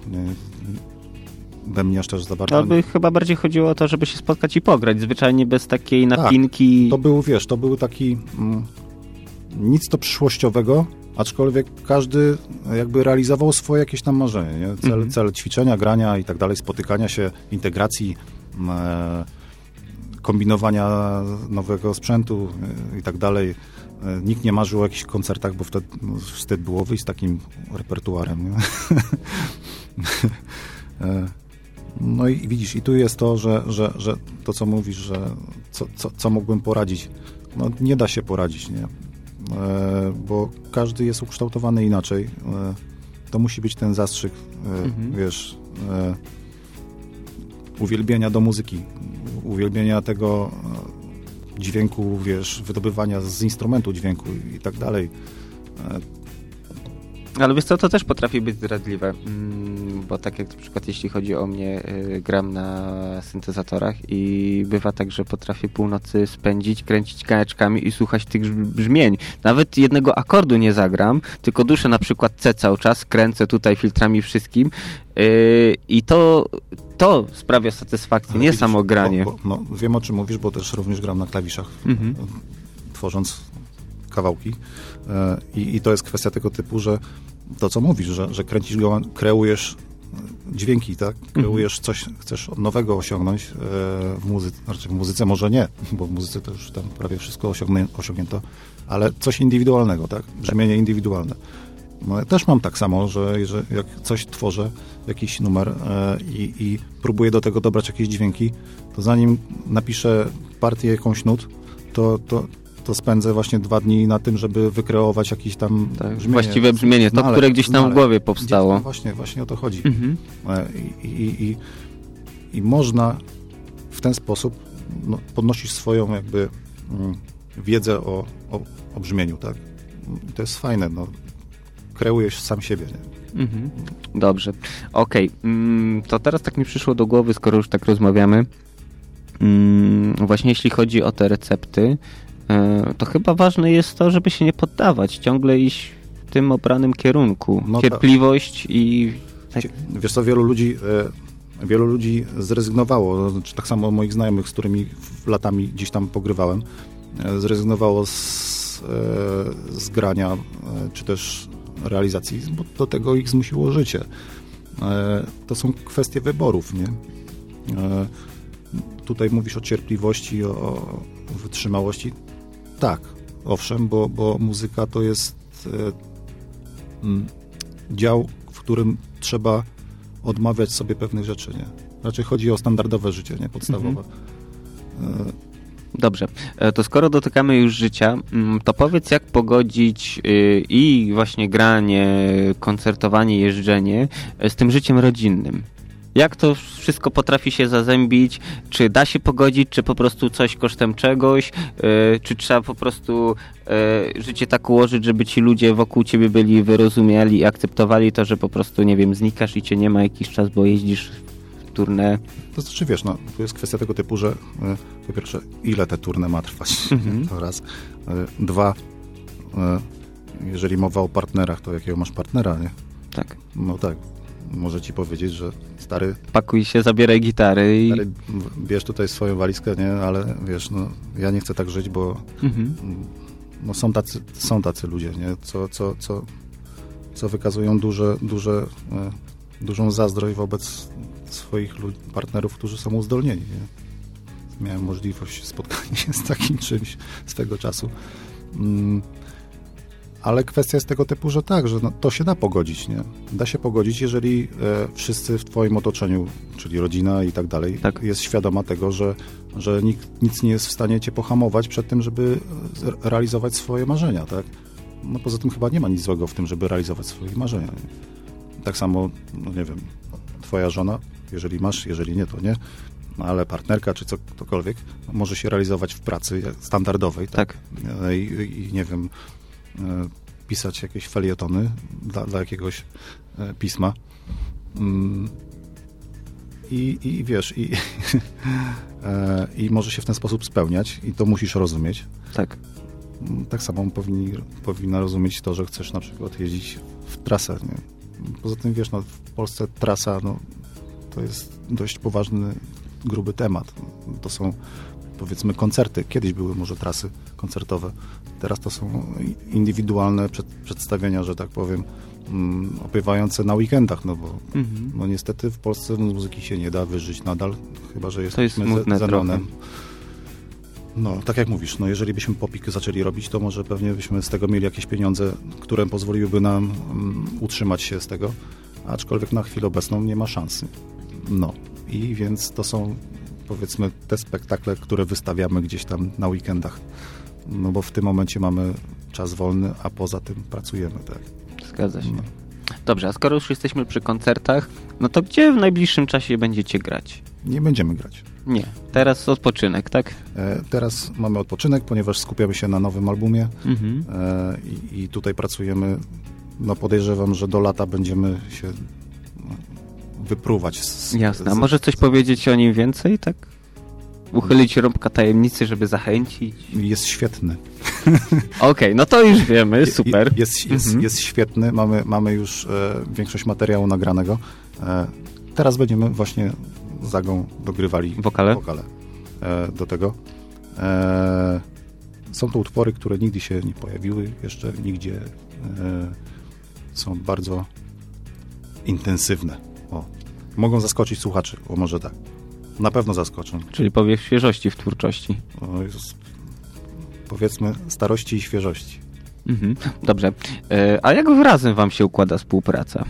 We mnie aż też za bardzo. To by chyba bardziej chodziło o to, żeby się spotkać i pograć, zwyczajnie bez takiej napinki. To był, wiesz, to był taki mm, nic to przyszłościowego, aczkolwiek każdy jakby realizował swoje jakieś tam marzenie, nie? Cel, Mhm. cel ćwiczenia, grania i tak dalej, spotykania się, integracji, e, kombinowania nowego sprzętu e, i tak dalej. E, Nikt nie marzył o jakichś koncertach, bo wtedy no, wstyd było wyjść z takim repertuarem. Nie? E, No i widzisz, i tu jest to, że, że, że to, co mówisz, że co, co, co mógłbym poradzić, no nie da się poradzić, nie? E, bo każdy jest ukształtowany inaczej. E, to musi być ten zastrzyk, e, Mhm. wiesz, uwielbienia do muzyki, uwielbienia tego dźwięku, wiesz, wydobywania z instrumentu dźwięku i tak dalej. Ale wiesz co, to też potrafi być zdradliwe, mm, bo tak jak na przykład jeśli chodzi o mnie, y, gram na syntezatorach i bywa tak, że potrafię północy spędzić, kręcić gałeczkami i słuchać tych brz- brzmień. Nawet jednego akordu nie zagram, tylko duszę na przykład C cały czas, kręcę tutaj filtrami wszystkim y, i to, to sprawia satysfakcję, nie widzisz, samo granie. Bo, bo, no, wiem o czym mówisz, bo też również gram na klawiszach, Mhm. tworząc kawałki. E, I, I to jest kwestia tego typu, że to, co mówisz, że, że kręcisz go, kreujesz dźwięki, tak? Kreujesz coś, chcesz nowego osiągnąć e, w muzyce, znaczy w muzyce może nie, bo w muzyce to już tam prawie wszystko osiągnięto, ale coś indywidualnego, tak? Brzmienie indywidualne. No, ja też mam tak samo, że, że jak coś tworzę, jakiś numer e, i, i próbuję do tego dobrać jakieś dźwięki, to zanim napiszę partię jakąś nut, to, to, to spędzę właśnie dwa dni na tym, żeby wykreować jakiś tam Tak, brzmienie. właściwe brzmienie, to, No ale- które gdzieś tam no w głowie gdzieś powstało. tam Właśnie, właśnie o to chodzi. Mhm. E, I, i, i, I można w ten sposób no, podnosić swoją jakby mm, wiedzę o, o, o brzmieniu, tak? To jest fajne, no. Kreujesz sam siebie, nie? Mhm. Dobrze. Okej, mm, to teraz tak mi przyszło do głowy, skoro już tak rozmawiamy. Mm, właśnie jeśli chodzi o te recepty, to chyba ważne jest to, żeby się nie poddawać, ciągle iść w tym obranym kierunku. No tak. Cierpliwość i... Tak. Wiesz co, wielu ludzi, e, wielu ludzi zrezygnowało, no, znaczy, tak samo moich znajomych, z którymi latami gdzieś tam pogrywałem, e, zrezygnowało z, e, z grania, e, czy też realizacji, bo do tego ich zmusiło życie. E, to są kwestie wyborów, nie? E, tutaj mówisz o cierpliwości, o wytrzymałości. Tak, owszem, bo, bo muzyka to jest e, dział, w którym trzeba odmawiać sobie pewnych rzeczy, nie? Raczej chodzi o standardowe życie, nie? Podstawowe. E, Dobrze, E, to skoro dotykamy już życia, to powiedz jak pogodzić i właśnie granie, koncertowanie, jeżdżenie z tym życiem rodzinnym. Jak to wszystko potrafi się zazębić? Czy da się pogodzić, czy po prostu coś kosztem czegoś? E, Czy trzeba po prostu e, życie tak ułożyć, żeby ci ludzie wokół ciebie byli wyrozumiali i akceptowali to, że po prostu, nie wiem, znikasz i cię nie ma jakiś czas, bo jeździsz w turnę? To znaczy, wiesz, no, tu jest kwestia tego typu, że e, po pierwsze, ile te turne ma trwać, to raz. Dwa, jeżeli mowa o partnerach, to jakiego masz partnera, nie? Tak. No tak, może ci powiedzieć, że stary, Pakuj się, zabieraj gitary i... stary bierz tutaj swoją walizkę, nie? Ale wiesz, no, ja nie chcę tak żyć, bo Mhm. no, są, tacy, są tacy ludzie, nie? Co, co, co, co wykazują duże, duże, e, dużą zazdrość wobec swoich partnerów, którzy są uzdolnieni. Nie? Miałem możliwość spotkania się z takim czymś swego czasu. Mm, ale kwestia jest tego typu, że tak, że no, to się da pogodzić, nie? Da się pogodzić, jeżeli e, wszyscy w twoim otoczeniu, czyli rodzina i tak dalej, Tak. jest świadoma tego, że, że nikt, nic nie jest w stanie cię pohamować przed tym, żeby e, realizować swoje marzenia, tak? No poza tym chyba nie ma nic złego w tym, żeby realizować swoje marzenia. Nie? Tak samo, no nie wiem, twoja żona, jeżeli masz, jeżeli nie, to nie, no ale partnerka czy co, ktokolwiek może się realizować w pracy standardowej, tak? Tak. E, I, i nie wiem, pisać jakieś felietony dla, dla jakiegoś e, pisma. Mm. I, I wiesz, i, e, i może się w ten sposób spełniać i to musisz rozumieć. Tak. Mm, Tak samo powinni, powinna rozumieć to, że chcesz na przykład jeździć w trasę. Nie? Poza tym, wiesz, no, w Polsce trasa no, to jest dość poważny, gruby temat. To są, powiedzmy, koncerty. Kiedyś były może trasy koncertowe. Teraz to są indywidualne przed, przedstawienia, że tak powiem, mm, opiewające na weekendach, no bo Mhm. no niestety w Polsce muzyki się nie da wyżyć nadal, chyba że jest Zenonem. trochę. No, tak jak mówisz, no jeżeli byśmy popik zaczęli robić, to może pewnie byśmy z tego mieli jakieś pieniądze, które pozwoliłyby nam mm, utrzymać się z tego, aczkolwiek na chwilę obecną nie ma szansy. No i więc to są powiedzmy te spektakle, które wystawiamy gdzieś tam na weekendach, no bo w tym momencie mamy czas wolny, a poza tym pracujemy, tak. Zgadza się. No. Dobrze, a skoro już jesteśmy przy koncertach, no to gdzie w najbliższym czasie będziecie grać? Nie będziemy grać. Nie, teraz odpoczynek, tak? E, Teraz mamy odpoczynek, ponieważ skupiamy się na nowym albumie Mhm. e, i, i tutaj pracujemy. No podejrzewam, że do lata będziemy się no, wypruwać. Z, Jasne. A z- może coś powiedzieć o nim więcej, tak? Uchylić rąbka tajemnicy, żeby zachęcić? Jest świetny. Okej, no to już wiemy, super. Je- Jest, jest, Mhm. jest świetny. Mamy, mamy już e, większość materiału nagranego. E, teraz będziemy właśnie z Agą dogrywali Wokale? wokale e, do tego. E, są to utwory, które nigdy się nie pojawiły jeszcze nigdzie. E, są bardzo intensywne. O. Mogą zaskoczyć słuchaczy, o może tak. Na pewno zaskoczą. Czyli powiew świeżości w twórczości. O, jest, powiedzmy starości i świeżości. Mhm. Dobrze. E, a jak razem wam się układa współpraca?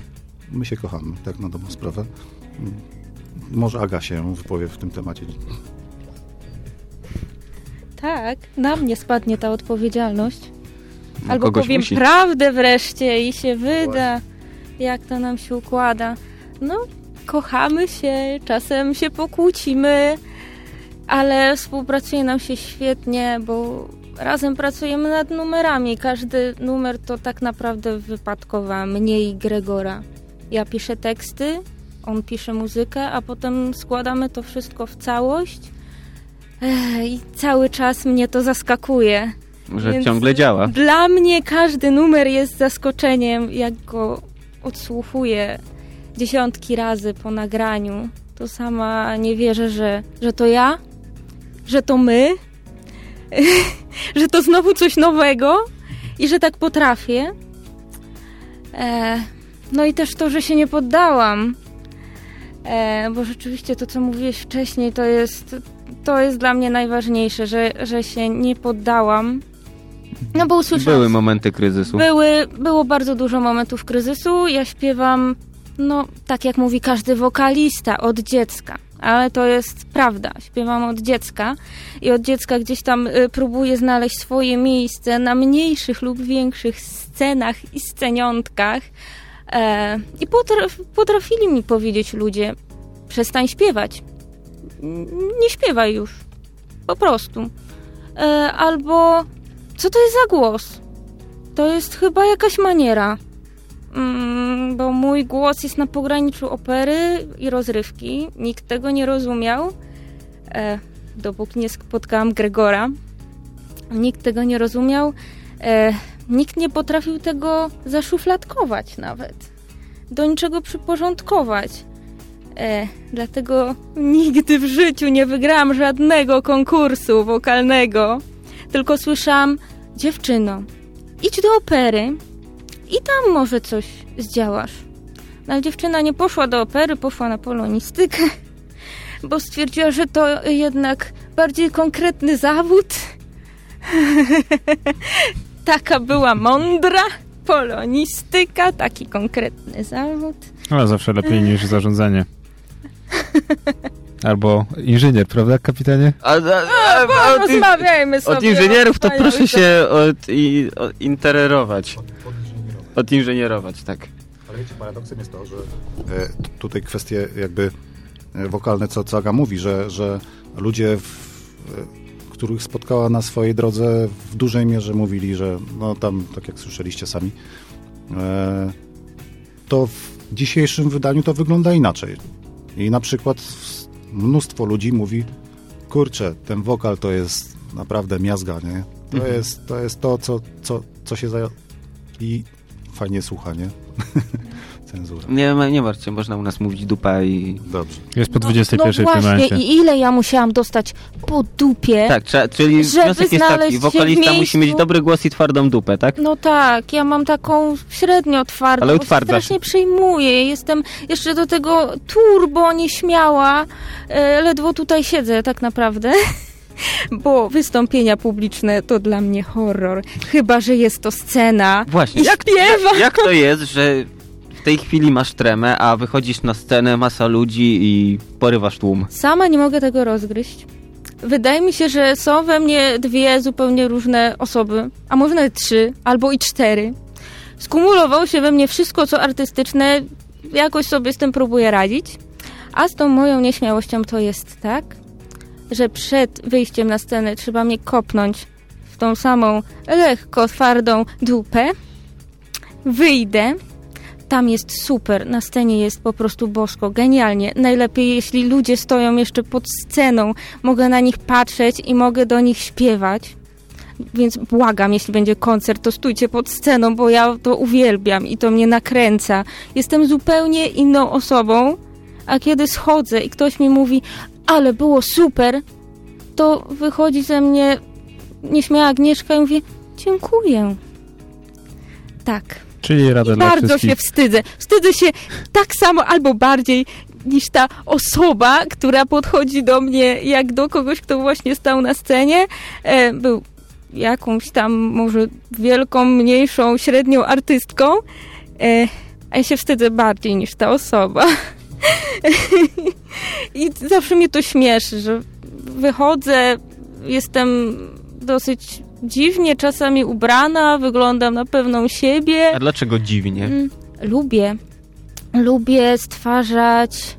My się kochamy, tak na dobrą sprawę. Może Aga się wypowie w tym temacie. Tak, na mnie spadnie ta odpowiedzialność. No, Albo powiem musi. prawdę wreszcie i się wyda, jak to nam się układa. No, kochamy się, czasem się pokłócimy, ale współpracuje nam się świetnie, bo razem pracujemy nad numerami. Każdy numer to tak naprawdę wypadkowa mnie i Gregora. Ja piszę teksty, on pisze muzykę, a potem składamy to wszystko w całość. Ech, I cały czas mnie to zaskakuje. Że Więc ciągle działa. Dla mnie każdy numer jest zaskoczeniem, jak go odsłuchuję dziesiątki razy po nagraniu. To sama nie wierzę, że, że to ja, że to my, że to znowu coś nowego i że tak potrafię. E, no i też to, że się nie poddałam. E, bo rzeczywiście to, co mówiłeś wcześniej, to jest, to jest dla mnie najważniejsze, że, że się nie poddałam. No bo usłyszałam... Były momenty kryzysu. Były, było bardzo dużo momentów kryzysu. Ja śpiewam, no tak jak mówi każdy wokalista, od dziecka. Ale to jest prawda. Śpiewam od dziecka i od dziecka gdzieś tam y, próbuję znaleźć swoje miejsce na mniejszych lub większych scenach i sceniątkach. E, I potraf, potrafili mi powiedzieć ludzie, przestań śpiewać. Nie śpiewaj już. Po prostu. E, albo, co to jest za głos? To jest chyba jakaś maniera. Mm, bo mój głos jest na pograniczu opery i rozrywki. Nikt tego nie rozumiał. E, dopóki nie spotkałam Gregora. Nikt tego nie rozumiał. E, nikt nie potrafił tego zaszufladkować nawet. Do niczego przyporządkować. E, dlatego nigdy w życiu nie wygrałam żadnego konkursu wokalnego. Tylko słyszałam, dziewczyno, idź do opery i tam może coś zdziałasz. No, ale dziewczyna nie poszła do opery, poszła na polonistykę, bo stwierdziła, że to jednak bardziej konkretny zawód. Taka była mądra. Polonistyka, taki konkretny zawód. Ale zawsze lepiej niż zarządzanie. Albo inżynier, prawda, kapitanie? A, a, a, a, od, Rozmawiajmy sobie. od inżynierów to o proszę się od, i, od intererować. Odinżynierować, tak. Ale wiecie, paradoksem jest to, że e, tutaj kwestie jakby e, wokalne, co, co Aga mówi, że, że ludzie, w, e, których spotkała na swojej drodze w dużej mierze mówili, że no tam, tak jak słyszeliście sami, e, to w dzisiejszym wydaniu to wygląda inaczej. I na przykład mnóstwo ludzi mówi, kurczę, ten wokal to jest naprawdę miazga, nie? To, Mhm. jest, to jest to, co, co, co się za... i fajnie słucha, nie? Cenzura. Nie, nie martw się, można u nas mówić dupa i... Dobrze. Jest po No, 21 no tym właśnie, momencie. i ile ja musiałam dostać po dupie. Tak, trzeba, czyli Żeby wniosek jest znaleźć taki, się w wokalista musi mieć miejscu- dobry głos i twardą dupę, tak? No tak, ja mam taką średnio twardą, Ale bo się utwardzasz. strasznie przejmuję. Jestem jeszcze do tego turbo nieśmiała. E, ledwo tutaj siedzę tak naprawdę. Bo wystąpienia publiczne to dla mnie horror. Chyba, że jest to scena. Właśnie, I jak, śpiewa. jak to jest, że w tej chwili masz tremę, a wychodzisz na scenę, masa ludzi i porywasz tłum? Sama nie mogę tego rozgryźć. Wydaje mi się, że są we mnie dwie zupełnie różne osoby, a może nawet trzy, albo i cztery. Skumulowało się we mnie wszystko, co artystyczne, jakoś sobie z tym próbuję radzić. A z tą moją nieśmiałością to jest tak, że przed wyjściem na scenę trzeba mnie kopnąć w tą samą lekko twardą dupę. Wyjdę, tam jest super, na scenie jest po prostu bosko, genialnie. Najlepiej, jeśli ludzie stoją jeszcze pod sceną, mogę na nich patrzeć i mogę do nich śpiewać. Więc błagam, jeśli będzie koncert, to stójcie pod sceną, bo ja to uwielbiam i to mnie nakręca. Jestem zupełnie inną osobą, a kiedy schodzę i ktoś mi mówi, ale było super, to wychodzi ze mnie nieśmiała Agnieszka i mówi, dziękuję. Tak. Czyli rada I bardzo wszystkich. się wstydzę. Wstydzę się tak samo albo bardziej niż ta osoba, która podchodzi do mnie jak do kogoś, kto właśnie stał na scenie. E, był jakąś tam może wielką, mniejszą, średnią artystką, e, a ja się wstydzę bardziej niż ta osoba. I zawsze mnie to śmieszy, że wychodzę, jestem dosyć dziwnie czasami ubrana, wyglądam na pewną siebie. A dlaczego dziwnie? Mm, Lubię. Lubię stwarzać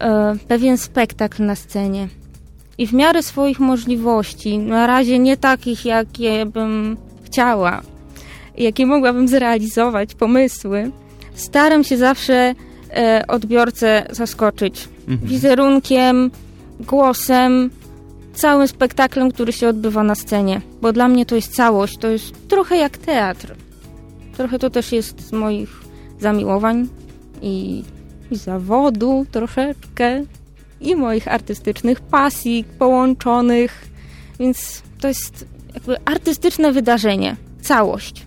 e, pewien spektakl na scenie. I w miarę swoich możliwości, na razie nie takich, jakie bym chciała, jakie mogłabym zrealizować, pomysły, staram się zawsze odbiorcę zaskoczyć Mhm. wizerunkiem, głosem, całym spektaklem, który się odbywa na scenie. Bo dla mnie to jest całość, to jest trochę jak teatr. Trochę to też jest z moich zamiłowań i, i zawodu troszeczkę i moich artystycznych pasji połączonych. Więc to jest jakby artystyczne wydarzenie, całość.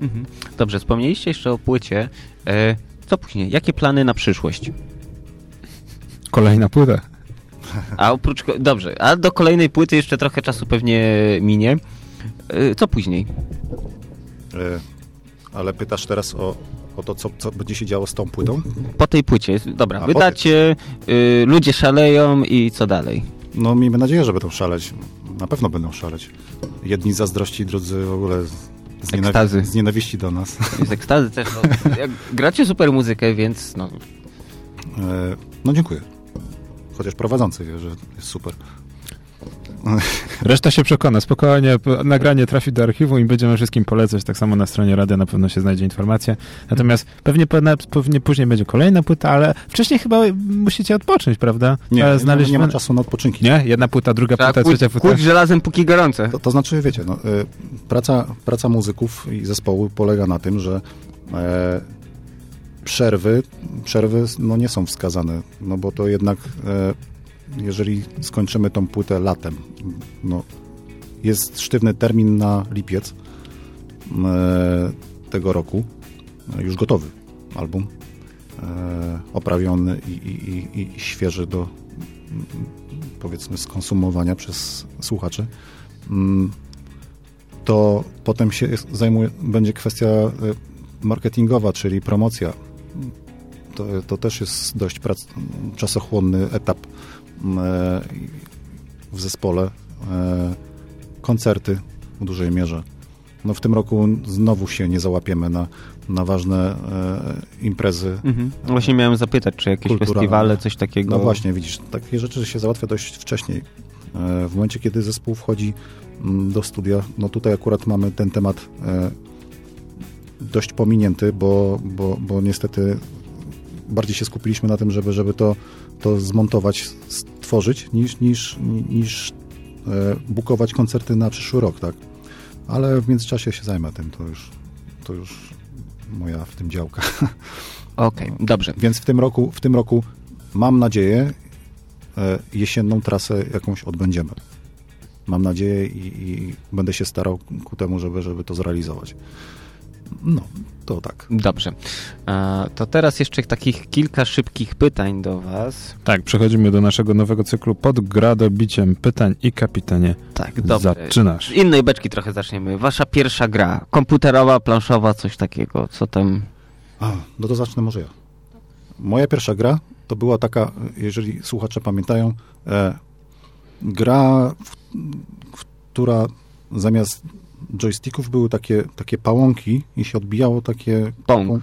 Mhm. Dobrze, wspomnieliście jeszcze o płycie. E, co później? Jakie plany na przyszłość? Kolejna płyta. A oprócz. Dobrze, a do kolejnej płyty jeszcze trochę czasu pewnie minie. E, co później? E, Ale pytasz teraz o, o to, co, co będzie się działo z tą płytą? Po tej płycie. Dobra, A, wydacie, y, ludzie szaleją i co dalej? No miejmy nadzieję, że będą szaleć. Na pewno będą szaleć. Jedni zazdrości, drudzy w ogóle z, Ekstazy. z nienawiści do nas. Z ekstazy też. No, gracie super muzykę, więc no, E, No dziękuję. Chociaż prowadzący wie, że jest super. Reszta się przekona. Spokojnie, nagranie trafi do archiwum i będziemy wszystkim polecać. Tak samo na stronie radia na pewno się znajdzie informacja. Natomiast pewnie, pewnie później będzie kolejna płyta, ale wcześniej chyba musicie odpocząć, prawda? Nie, E, nie, znaleźć nie ma czasu na odpoczynki. Nie? Jedna płyta, druga trzeba płyta, kłuć, trzecia płyta. kłuć żelazem póki gorące. To, to znaczy, wiecie, no, y, praca, praca muzyków i zespołu polega na tym, że e, przerwy, przerwy no, nie są wskazane, no bo to jednak e, jeżeli skończymy tą płytę latem, no, jest sztywny termin na lipiec e, tego roku, e, już gotowy album, e, oprawiony i, i, i, świeży do mm, powiedzmy skonsumowania przez słuchaczy. Mm, to potem się zajmuje, będzie kwestia marketingowa, czyli promocja. To, to też jest dość prac, czasochłonny etap w zespole. E, Koncerty w dużej mierze. No w tym roku znowu się nie załapiemy na, na ważne e, imprezy. Mhm. No Właśnie miałem zapytać, czy jakieś Kulturalne. festiwale, coś takiego. No właśnie, widzisz, takie rzeczy się załatwia dość wcześniej. E, W momencie, kiedy zespół wchodzi mm, do studia, no tutaj akurat mamy ten temat e, dość pominięty, bo, bo, bo niestety bardziej się skupiliśmy na tym, żeby, żeby to, to zmontować, stworzyć, niż, niż, niż e, bukować koncerty na przyszły rok, tak? Ale w międzyczasie się zajmę tym, to już, to już moja w tym działka. Okej, dobrze. Więc w tym roku, w tym roku mam nadzieję, e, jesienną trasę jakąś odbędziemy. Mam nadzieję i, i będę się starał ku temu, żeby, żeby to zrealizować. No, to tak. Dobrze. A, to teraz jeszcze takich kilka szybkich pytań do Was. Tak, przechodzimy do naszego nowego cyklu pod gradobiciem pytań i kapitanie. Tak, dobrze. Zaczynasz. Z innej beczki trochę zaczniemy. Wasza pierwsza gra. Komputerowa, planszowa, coś takiego. Co tam? A, no to zacznę może ja. Moja pierwsza gra to była taka, jeżeli słuchacze pamiętają, e, gra, w, w, która zamiast joysticków były takie, takie pałąki i się odbijało takie... Pong.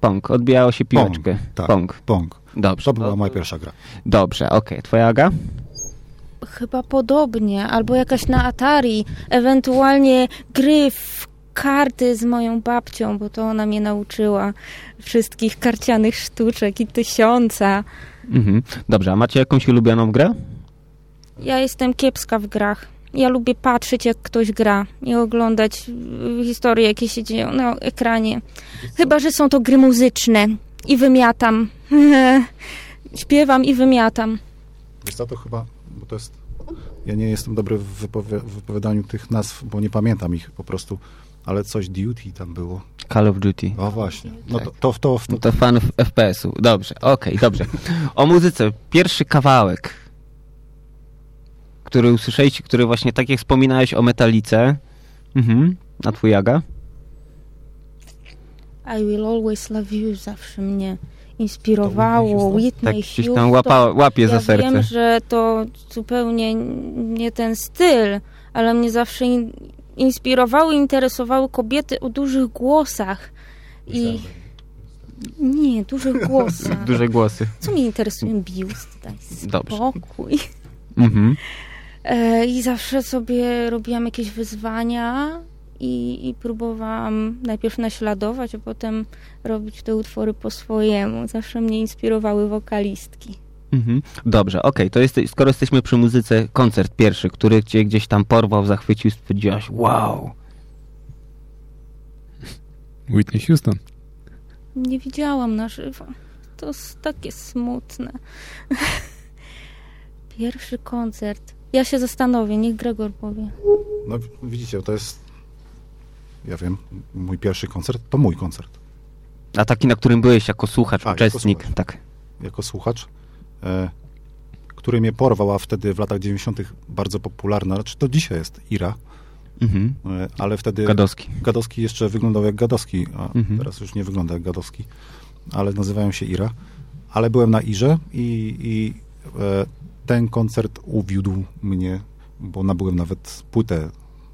Pong. Odbijało się Pong, piłeczkę. tak. Pong. Pong. Dobrze. To była moja pierwsza gra. Dobrze, okej. Twoja Aga? Chyba podobnie, albo jakaś na Atari, ewentualnie gry w karty z moją babcią, bo to ona mnie nauczyła wszystkich karcianych sztuczek i tysiąca. Mhm. Dobrze, a macie jakąś ulubioną grę? Ja jestem kiepska w grach. Ja lubię patrzeć, jak ktoś gra i oglądać y, historie, jakie się dzieją na ekranie. Chyba, że są to gry muzyczne i wymiatam. Śpiewam i wymiatam. Co, to chyba, bo to jest... Ja nie jestem dobry w wypowi- w wypowiadaniu tych nazw, bo nie pamiętam ich po prostu, ale coś Duty tam było. Call of Duty. O właśnie. No Tak. to, to, to, No to, to fan FPS-u. Dobrze, okej, dobrze. O muzyce. Pierwszy kawałek. Który usłyszeliście, który właśnie tak jak wspominałeś o metalice. Mhm. A twój Aga? I will always love you zawsze mnie inspirowało. Whitney Tak Houston. tam łapa, łapie ja za serce. wiem, że to zupełnie nie ten styl, ale mnie zawsze in, inspirowały, interesowały kobiety o dużych głosach. I nie, dużych głosach. Duże głosy. Co mnie interesuje? Biust, daj spokój. Mhm. E, I zawsze sobie robiłam jakieś wyzwania i, i próbowałam najpierw naśladować, a potem robić te utwory po swojemu. Zawsze mnie inspirowały wokalistki. Mhm. Dobrze, okej, to jest, skoro jesteśmy przy muzyce, koncert pierwszy, który cię gdzieś tam porwał, zachwycił, stwierdziłaś, wow. Whitney Houston. Nie widziałam na żywo. To jest takie smutne. Pierwszy koncert. Ja się zastanowię, niech Gregor powie. No widzicie, to jest, ja wiem, mój pierwszy koncert, to mój koncert. A taki, na którym byłeś jako słuchacz, A, jako uczestnik, słuchacz. tak. jako słuchacz, e, który mnie porwał, a wtedy w latach 90. bardzo popularna, znaczy to dzisiaj jest Ira, Mhm. e, ale wtedy Gadowski. Gadowski jeszcze wyglądał jak Gadowski, a Mhm. teraz już nie wygląda jak Gadowski, ale nazywają się Ira. Ale byłem na Irze i, i e, ten koncert uwiódł mnie, bo nabyłem nawet płytę,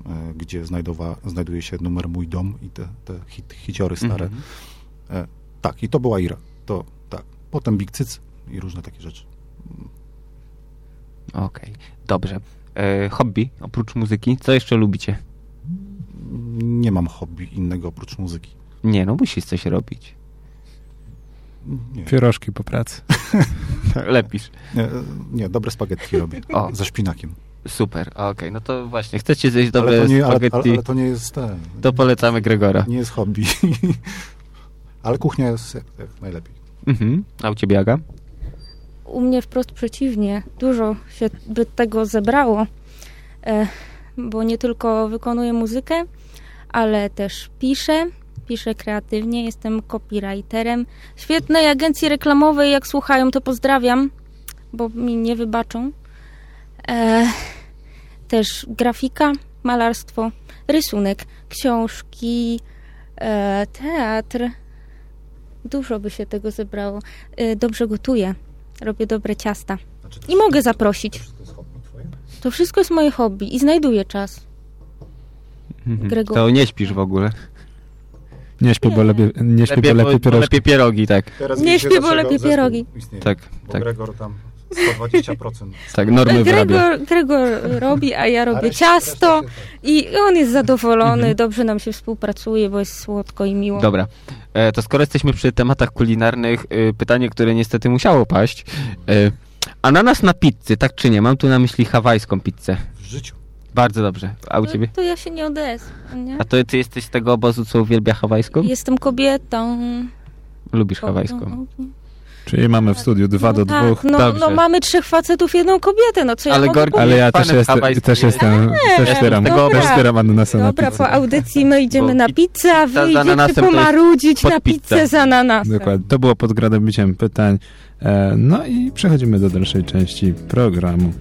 e, gdzie znajdowa, znajduje się numer Mój Dom i te, te hit, hiciory stare. Mhm. E, tak, i to była Ira. To tak. Potem Big Cyc i różne takie rzeczy. Okej, dobrze. E, hobby, oprócz muzyki, co jeszcze lubicie? Nie mam hobby innego oprócz muzyki. Nie, no musisz coś robić. Nie, Pierożki po pracy. Lepisz. nie, nie dobre spaghetti robię. O. Ze szpinakiem. Super, okej, no to właśnie, chcecie zjeść Ale dobre to, nie, ale, spaghetti, ale, ale to nie jest ten, to polecamy Gregora. nie jest hobby. ale kuchnia jest jak, jak najlepiej. Mhm. A u ciebie, Aga? U mnie wprost przeciwnie. Dużo się by tego zebrało, e, bo nie tylko wykonuję muzykę, ale też piszę. Piszę kreatywnie, jestem copywriterem. Świetnej agencji reklamowej, jak słuchają, to pozdrawiam, bo mi nie wybaczą. E, też grafika, malarstwo, rysunek, książki, e, teatr. Dużo by się tego zebrało. E, dobrze gotuję. Robię dobre ciasta. Znaczy, I mogę zaprosić. To jest hobby twoje? To wszystko jest moje hobby i znajduję czas. Mhm. Gregor. To nie śpisz w ogóle. Nie śpię, bo lepiej, nie śpię, bo bo, lepiej bo pierożki. lepiej pierogi, tak. Teraz Nie śpię, bo lepiej pierogi. Istnieje. Tak, Bo tak, Gregor tam 120%. tak, normy. Gregor, Gregor robi, a ja robię reszta- ciasto reszta tak. i on jest zadowolony, Mhm. dobrze nam się współpracuje, bo jest słodko i miło. Dobra, e, to skoro jesteśmy przy tematach kulinarnych, e, pytanie, które niestety musiało paść. E, ananas na pizzy, tak czy nie? Mam tu na myśli hawajską pizzę. W życiu. Bardzo dobrze. A u No, ciebie? To ja się nie odezwę, nie? A to ty jesteś z tego obozu, co uwielbia hawajską? Jestem kobietą. Lubisz No, hawajską. Czyli mamy w studiu dwa do tak, dwóch. No, no mamy trzech facetów, jedną kobietę, no co ja Ale mogę Gorki- powiedzieć? Ale ja też, hawajskim. też jestem, też wspieram, też wspieram ananasa na Dobra, po audycji my idziemy Bo na pi- pizzę, a wy idziecie jest pomarudzić na pizzę. z ananasem. Dokładnie. To było pod gradobiciem pytań. E, No i przechodzimy do dalszej części programu.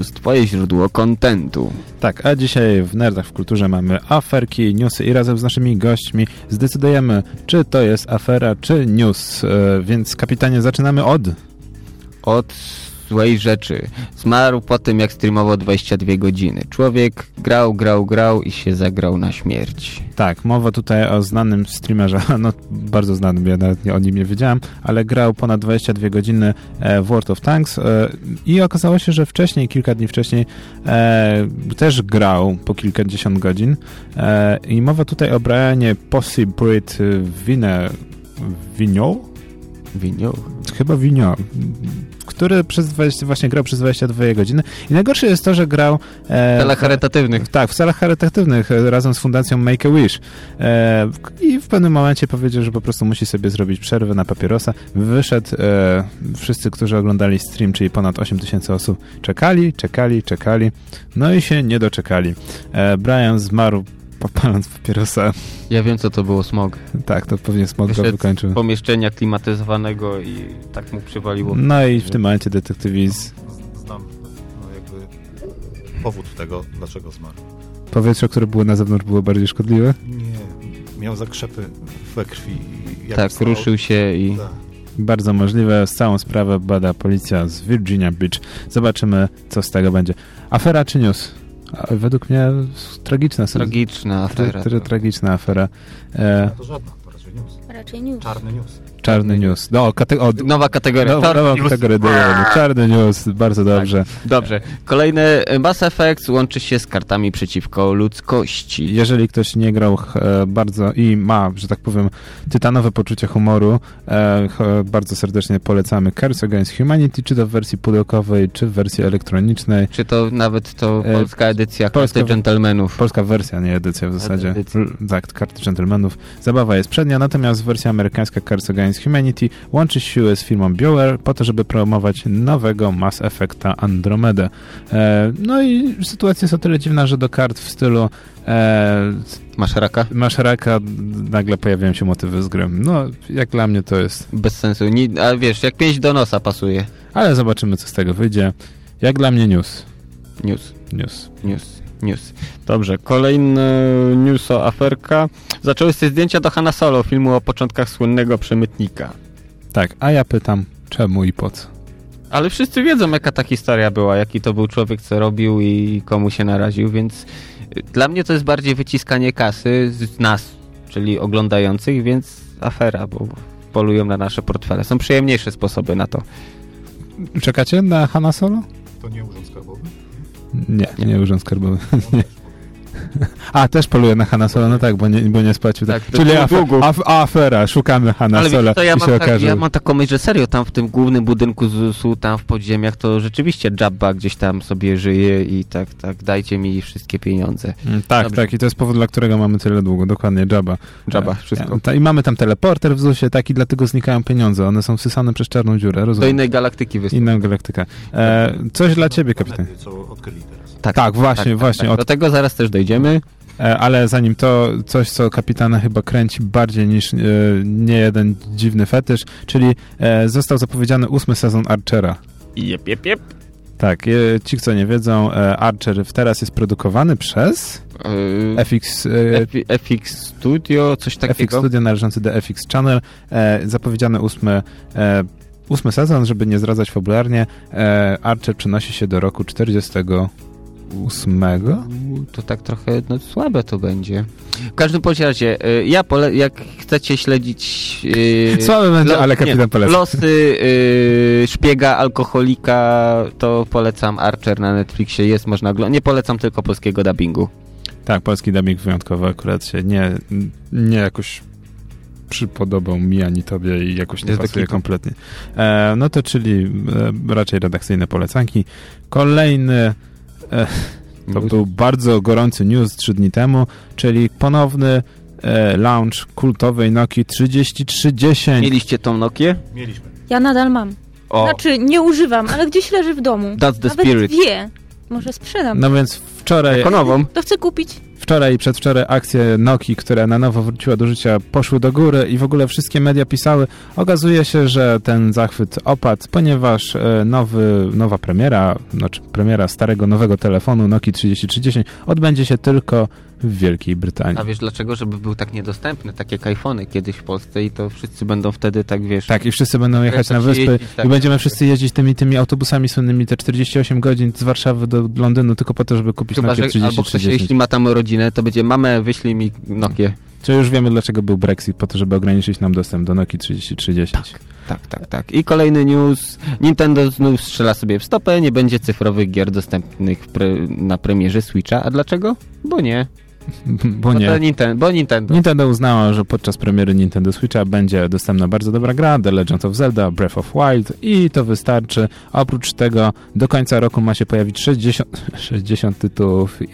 News, twoje źródło kontentu. Tak, a dzisiaj w Nerdach w Kulturze mamy aferki, newsy i razem z naszymi gośćmi zdecydujemy, czy to jest afera, czy news. E, więc kapitanie, zaczynamy od... Od złej rzeczy. Zmarł po tym, jak streamował 22 godziny. Człowiek grał, grał, grał i się zagrał na śmierć. Tak, mowa tutaj o znanym streamerze, no bardzo znanym, ja nawet nie, o nim nie wiedziałem, ale grał ponad 22 godziny e, w World of Tanks e, i okazało się, że wcześniej, kilka dni wcześniej e, też grał po kilkadziesiąt godzin i mowa tutaj o Brianie Possibrit Wine... Vigneault? Winio. Chyba Vigneault który przez 20, właśnie grał przez 22 godziny. I najgorsze jest to, że grał... E, w celach charytatywnych. Tak, w celach charytatywnych e, razem z fundacją Make-A-Wish. E, I w pewnym momencie powiedział, że po prostu musi sobie zrobić przerwę na papierosa. Wyszedł, e, wszyscy, którzy oglądali stream, czyli ponad 8 tysięcy osób, czekali, czekali, czekali, no i się nie doczekali. E, Brian zmarł popaląc papierosa. Ja wiem, co to było smog. Tak, to pewnie smog Wyszedł go wykończył. z pomieszczenia klimatyzowanego i tak mu przywaliło. No i w tym momencie detektywi z... Znam no, jakby powód tego, dlaczego zmarł. Powietrze, które było na zewnątrz, było bardziej szkodliwe? Nie, miał zakrzepy we krwi. Jak tak, wstał- ruszył się i... Tak. Bardzo możliwe. Z całą sprawę bada policja z Virginia Beach. Zobaczymy, co z tego będzie. Afera czy news? A, Według mnie tragiczna. Tragiczna tra, afera. tra, tragiczna afera. E, To żadna, to raczej news. Raczej news. Czarny news. Czarny news. No, kate- o, Nowa kategoria. no, news. kategorię dodajemy. Czarny news. Bardzo dobrze. Dobrze. Kolejny Mass Effect łączy się z kartami przeciwko ludzkości. Jeżeli ktoś nie grał e, bardzo i ma, że tak powiem, tytanowe poczucie humoru, e, ch- bardzo serdecznie polecamy Cards Against Humanity, czy to w wersji pudełkowej, czy w wersji elektronicznej. Czy to nawet to E, polska edycja polska- Karty Gentlemanów? Polska wersja, nie edycja w zasadzie. Edycja. Tak, karty gentlemanów. Zabawa jest przednia, natomiast wersja amerykańska Cards Against Humanity łączy siły z firmą BioWare po to, żeby promować nowego Mass Effecta Andromedę. E, no i sytuacja jest o tyle dziwna, że do kart w stylu e, Masz raka? masz raka, nagle pojawiają się motywy z gry. No, jak dla mnie to jest... Bez sensu. Ni- a wiesz, jak pięść do nosa pasuje. Ale zobaczymy, co z tego wyjdzie. Jak dla mnie news. News, News. news, news. Dobrze, kolejny news o aferka. Zaczęły się zdjęcia do Hanna Solo, filmu o początkach słynnego przemytnika. Tak, a ja pytam, czemu i po co? Ale wszyscy wiedzą, jaka ta historia była, jaki to był człowiek, co robił i komu się naraził, więc y, dla mnie to jest bardziej wyciskanie kasy z nas, czyli oglądających, więc afera, bo polują na nasze portfele. Są przyjemniejsze sposoby na to. Czekacie na Hanna Solo? To nie urząd skarbowy? Nie, nie, urząd skarbowy. Nie. A, też poluje na Hanna Solo, no tak, bo nie, bo nie spłacił. Tak, Tak, Czyli było afe, długo. af, afera, szukamy Hanna to ja i się tak, okaże. ja mam taką myśl, że serio, tam w tym głównym budynku ZUS-u, tam w podziemiach, to rzeczywiście Jabba gdzieś tam sobie żyje i tak, tak, dajcie mi wszystkie pieniądze. Mm, Tak, Dobrze. tak, i to jest powód, dla którego mamy tyle długo, dokładnie, Jabba. Jabba, E, wszystko. e, ta- I mamy tam teleporter w ZUS-ie, tak, i dlatego znikają pieniądze, one są wsysane przez czarną dziurę, Do rozumiem. innej galaktyki wystąpi. Inną galaktykę. E, coś dla ciebie, kapitan. Co odkryli teraz. Tak, tak właśnie, tak, tak właśnie. Tak. Do tego zaraz też dojdziemy. E, ale zanim to, coś co kapitana chyba kręci bardziej niż e, nie jeden dziwny fetysz, czyli e, został zapowiedziany ósmy sezon Archera. Jep, jep, jep. Tak, e, ci co nie wiedzą, e, Archer teraz jest produkowany przez e, FX, FX Studio, coś takiego. FX Studio należący do FX Channel. Zapowiedziany ósmy ósmy sezon, żeby nie zdradzać fabularnie, Archer przenosi się do roku 40 8? To tak trochę no, słabe to będzie. W każdym razie, y, ja pole jak chcecie śledzić... Yy, słabe będzie, ale kapitan polecam. Losy yy, szpiega, alkoholika, to polecam Archer na Netflixie, jest, można oglądać. Nie polecam tylko polskiego dubbingu. Tak, polski dubbing wyjątkowo akurat się nie, nie jakoś przypodobał mi ani tobie i jakoś nie pasuje kompletnie. E, no to czyli e, raczej redakcyjne polecanki. Kolejny to był bardzo gorący news trzy dni temu, czyli ponowny e, launch kultowej Nokii 3310. Mieliście tą Nokię? Mieliśmy. Ja nadal mam. O, Znaczy, nie używam, ale gdzieś leży w domu. that's the Nawet spirit. wie. Może sprzedam. No więc wczoraj Jako nową. To chcę kupić. Wczoraj i przedwczoraj akcje Nokii, która na nowo wróciła do życia, poszły do góry i w ogóle wszystkie media pisały. Okazuje się, że ten zachwyt opadł, ponieważ e, nowy, nowa premiera, znaczy premiera starego, nowego telefonu Nokia 3310 odbędzie się tylko w Wielkiej Brytanii. A wiesz dlaczego? Żeby był tak niedostępny, tak jak iPhony kiedyś w Polsce i to wszyscy będą wtedy tak, wiesz... Tak, i wszyscy będą jechać na Jeździć, wyspy tak, i będziemy tak. wszyscy jeździć tymi, tymi autobusami słynnymi te 48 godzin z Warszawy do Londynu tylko po to, żeby kupić Chyba, Nokia że albo ktoś, 3310. jeśli ma tam rodzinę, to będzie mamę, wyślij mi Nokię. Czy już wiemy, dlaczego był Brexit, po to, żeby ograniczyć nam dostęp do Nokia 3310. Tak, tak, tak. I kolejny news. Nintendo znów strzela sobie w stopę, nie będzie cyfrowych gier dostępnych pre na premierze Switcha. A dlaczego? Bo nie. Bo Bo, nie. to Ninten bo Nintendo. Nintendo uznało, że podczas premiery Nintendo Switcha będzie dostępna bardzo dobra gra, The Legend of Zelda, Breath of Wild i to wystarczy. Oprócz tego do końca roku ma się pojawić 60, 60 tytułów e,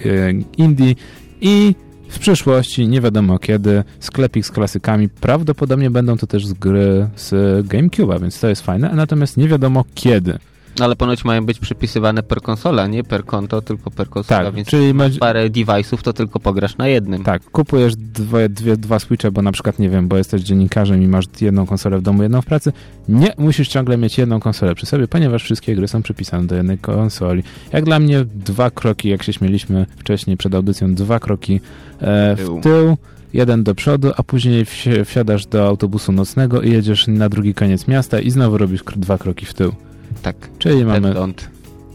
indie i w przyszłości, nie wiadomo kiedy, sklepik z klasykami. Prawdopodobnie będą to też z gry z GameCube'a, więc to jest fajne, natomiast nie wiadomo kiedy. Ale ponoć mają być przypisywane per konsola, nie per konto, tylko per konsola. Tak, więc czyli masz parę device'ów, to tylko pograsz na jednym. Tak, kupujesz dwie, dwie, dwa Switche, bo na przykład, nie wiem, bo jesteś dziennikarzem i masz jedną konsolę w domu, jedną w pracy. Nie musisz ciągle mieć jedną konsolę przy sobie, ponieważ wszystkie gry są przypisane do jednej konsoli. Jak dla mnie dwa kroki, jak się śmieliśmy wcześniej przed audycją, dwa kroki e, Tył. w tył, jeden do przodu, a później wsi- wsiadasz do autobusu nocnego i jedziesz na drugi koniec miasta i znowu robisz dwa kroki w tył. Tak. Czyli mamy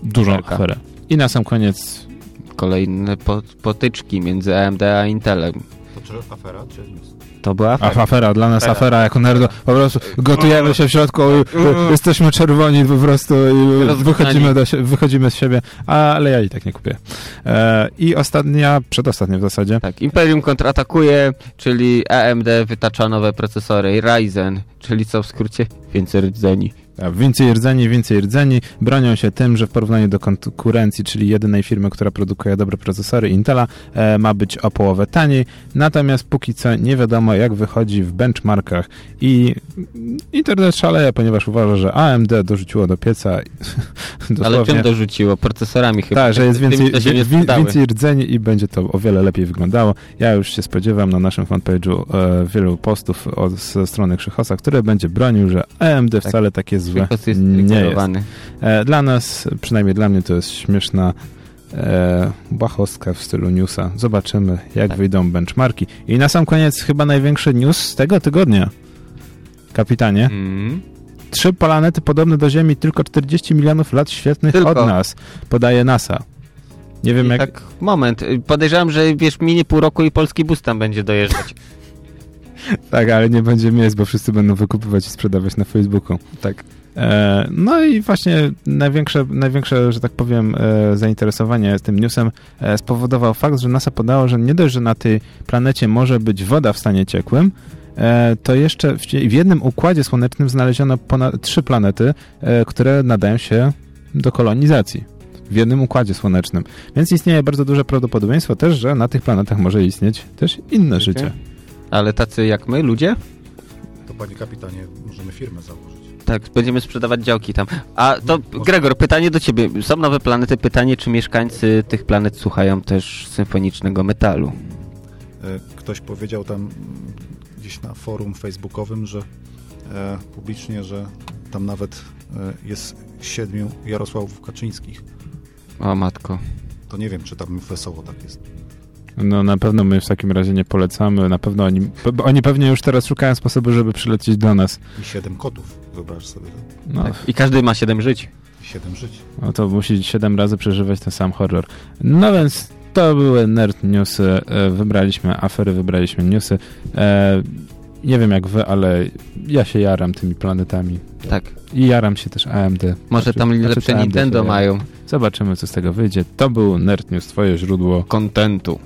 dużą Aferka. aferę. I na sam koniec Kolejne po potyczki między AMD a Intelem. To czy afera, czy? To była afera. afera, dla nas Afera. afera, jako nerdo. Po prostu gotujemy się w środku, y, jesteśmy czerwoni po prostu i wychodzimy, do, wychodzimy z siebie, ale ja i tak nie kupię. E, I ostatnia, przedostatnia w zasadzie, Tak, Imperium kontratakuje, czyli AMD wytacza nowe procesory Ryzen, czyli co w skrócie? Więcej rdzeni. Więcej rdzeni, więcej rdzeni, bronią się tym, że w porównaniu do konkurencji, czyli jedynej firmy, która produkuje dobre procesory Intela, e, ma być o połowę taniej, natomiast póki co nie wiadomo jak wychodzi w benchmarkach i internet szaleje, ponieważ uważa, że AMD dorzuciło do pieca Ale czym dorzuciło? Procesorami chyba. Tak, że jest więcej, więcej rdzeni i będzie to o wiele lepiej wyglądało. Ja już się spodziewam na naszym fanpage'u e, wielu postów od, ze strony Krzychosa, który będzie bronił, że AMD Tak. wcale takie złe Krzychos jest nie jest. E, dla nas, przynajmniej dla mnie, to jest śmieszna e, błahostka w stylu newsa. Zobaczymy, jak Tak. wyjdą benchmarki. I na sam koniec chyba największy news z tego tygodnia. Kapitanie, Mm. trzy planety podobne do Ziemi, tylko 40 milionów lat świetlnych Tylko. od nas, podaje NASA. Nie wiem, I jak, tak, moment. y, Podejrzewam, że wiesz, minie pół roku i polski bus tam będzie dojeżdżać. Tak, ale nie będzie miejsc, bo wszyscy będą wykupywać i sprzedawać na Facebooku. tak. E, no i właśnie największe, największe, że tak powiem, e, zainteresowanie tym newsem e, spowodował fakt, że NASA podało, że nie dość, że na tej planecie może być woda w stanie ciekłym, to jeszcze w, w jednym układzie słonecznym znaleziono ponad trzy planety, które nadają się do kolonizacji. W jednym układzie słonecznym. Więc istnieje bardzo duże prawdopodobieństwo też, że na tych planetach może istnieć też inne życie. Ale tacy jak my, ludzie? To panie kapitanie, możemy firmę założyć. Tak, będziemy sprzedawać działki tam. A to, Gregor, pytanie do ciebie. Są nowe planety. Pytanie, czy mieszkańcy tych planet słuchają też symfonicznego metalu? E, Ktoś powiedział tam gdzieś na forum facebookowym, że e, publicznie, że tam nawet e, jest siedmiu Jarosławów Kaczyńskich. O matko. To nie wiem, czy tam wesoło tak jest. No na pewno my w takim razie nie polecamy, na pewno oni, oni pewnie już teraz szukają sposobu, żeby przylecieć do nas. I siedem kotów, wyobraź sobie. tak? No, Tak. I każdy ma siedem żyć. I siedem żyć. no to musi siedem razy przeżywać ten sam horror. No więc to były nerd newsy, e, wybraliśmy afery, wybraliśmy newsy. E, nie wiem jak wy, ale ja się jaram tymi planetami. Tak. I jaram się też AMD. Może tam Znaczy, lepsze AMD Nintendo mają Zobaczymy co z tego wyjdzie. To był nerd news, twoje źródło. kontentu.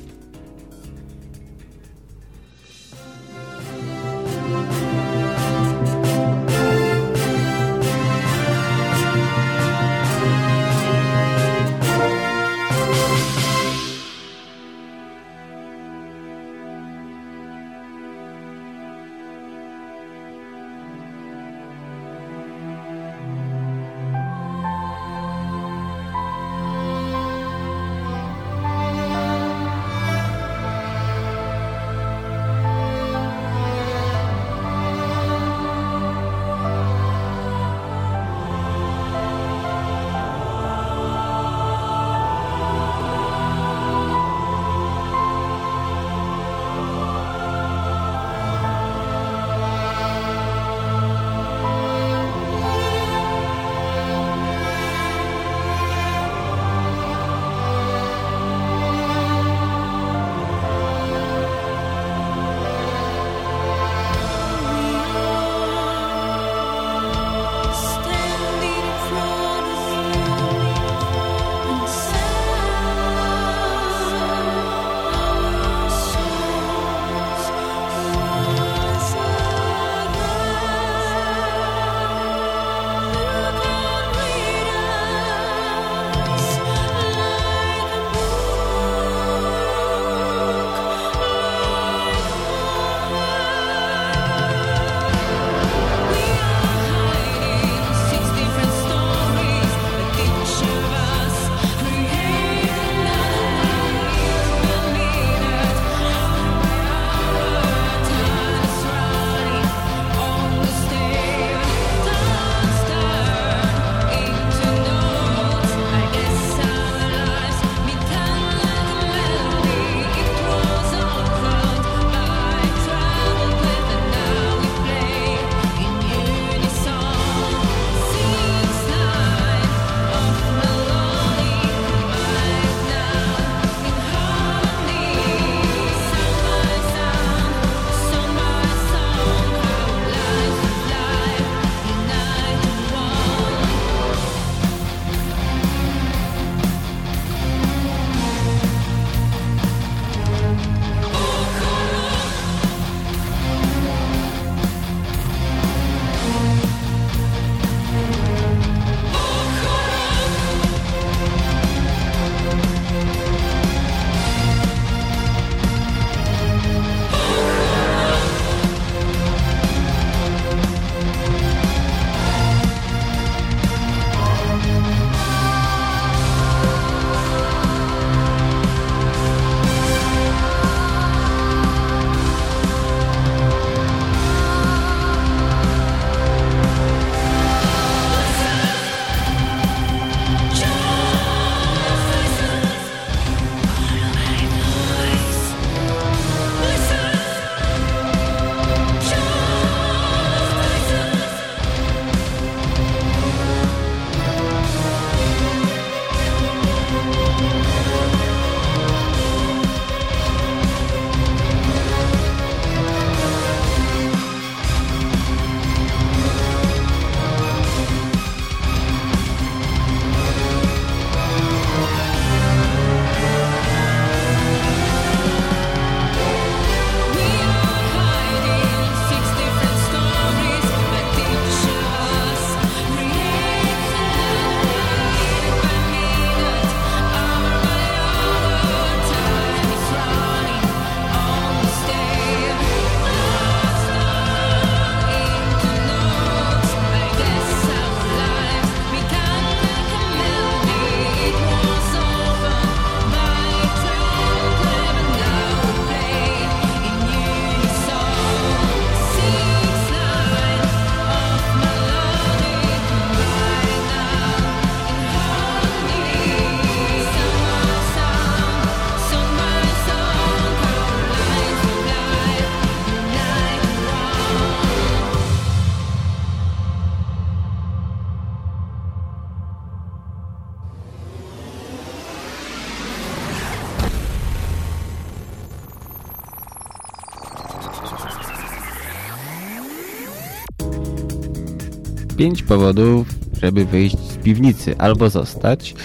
Pięć powodów, żeby wyjść z piwnicy albo zostać.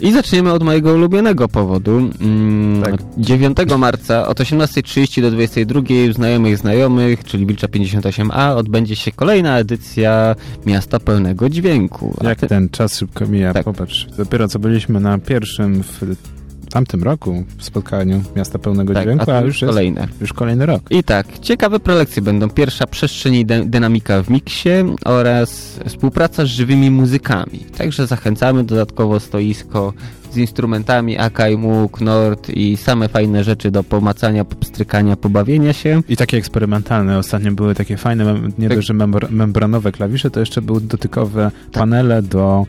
I zaczniemy od mojego ulubionego powodu. Mm, Tak. 9 marca od 18.30 do 22.00 u znajomych znajomych, czyli Wilcza 58A, odbędzie się kolejna edycja Miasta Pełnego Dźwięku. A Jak ty- ten czas szybko mija, Tak. popatrz. Dopiero co byliśmy na pierwszym w tamtym roku w spotkaniu Miasta Pełnego tak, Dźwięku, a a już jest kolejne. już kolejny rok. I tak, ciekawe prelekcje będą. Pierwsza przestrzeń i dy- dynamika w miksie oraz współpraca z żywymi muzykami. Także zachęcamy dodatkowo stoisko z instrumentami Akai, Moog, Nord i same fajne rzeczy do pomacania, pstrykania, pobawienia się. I takie eksperymentalne. Ostatnio były takie fajne, nie Tak. dość, że membr- membranowe klawisze, to jeszcze były dotykowe Tak. panele do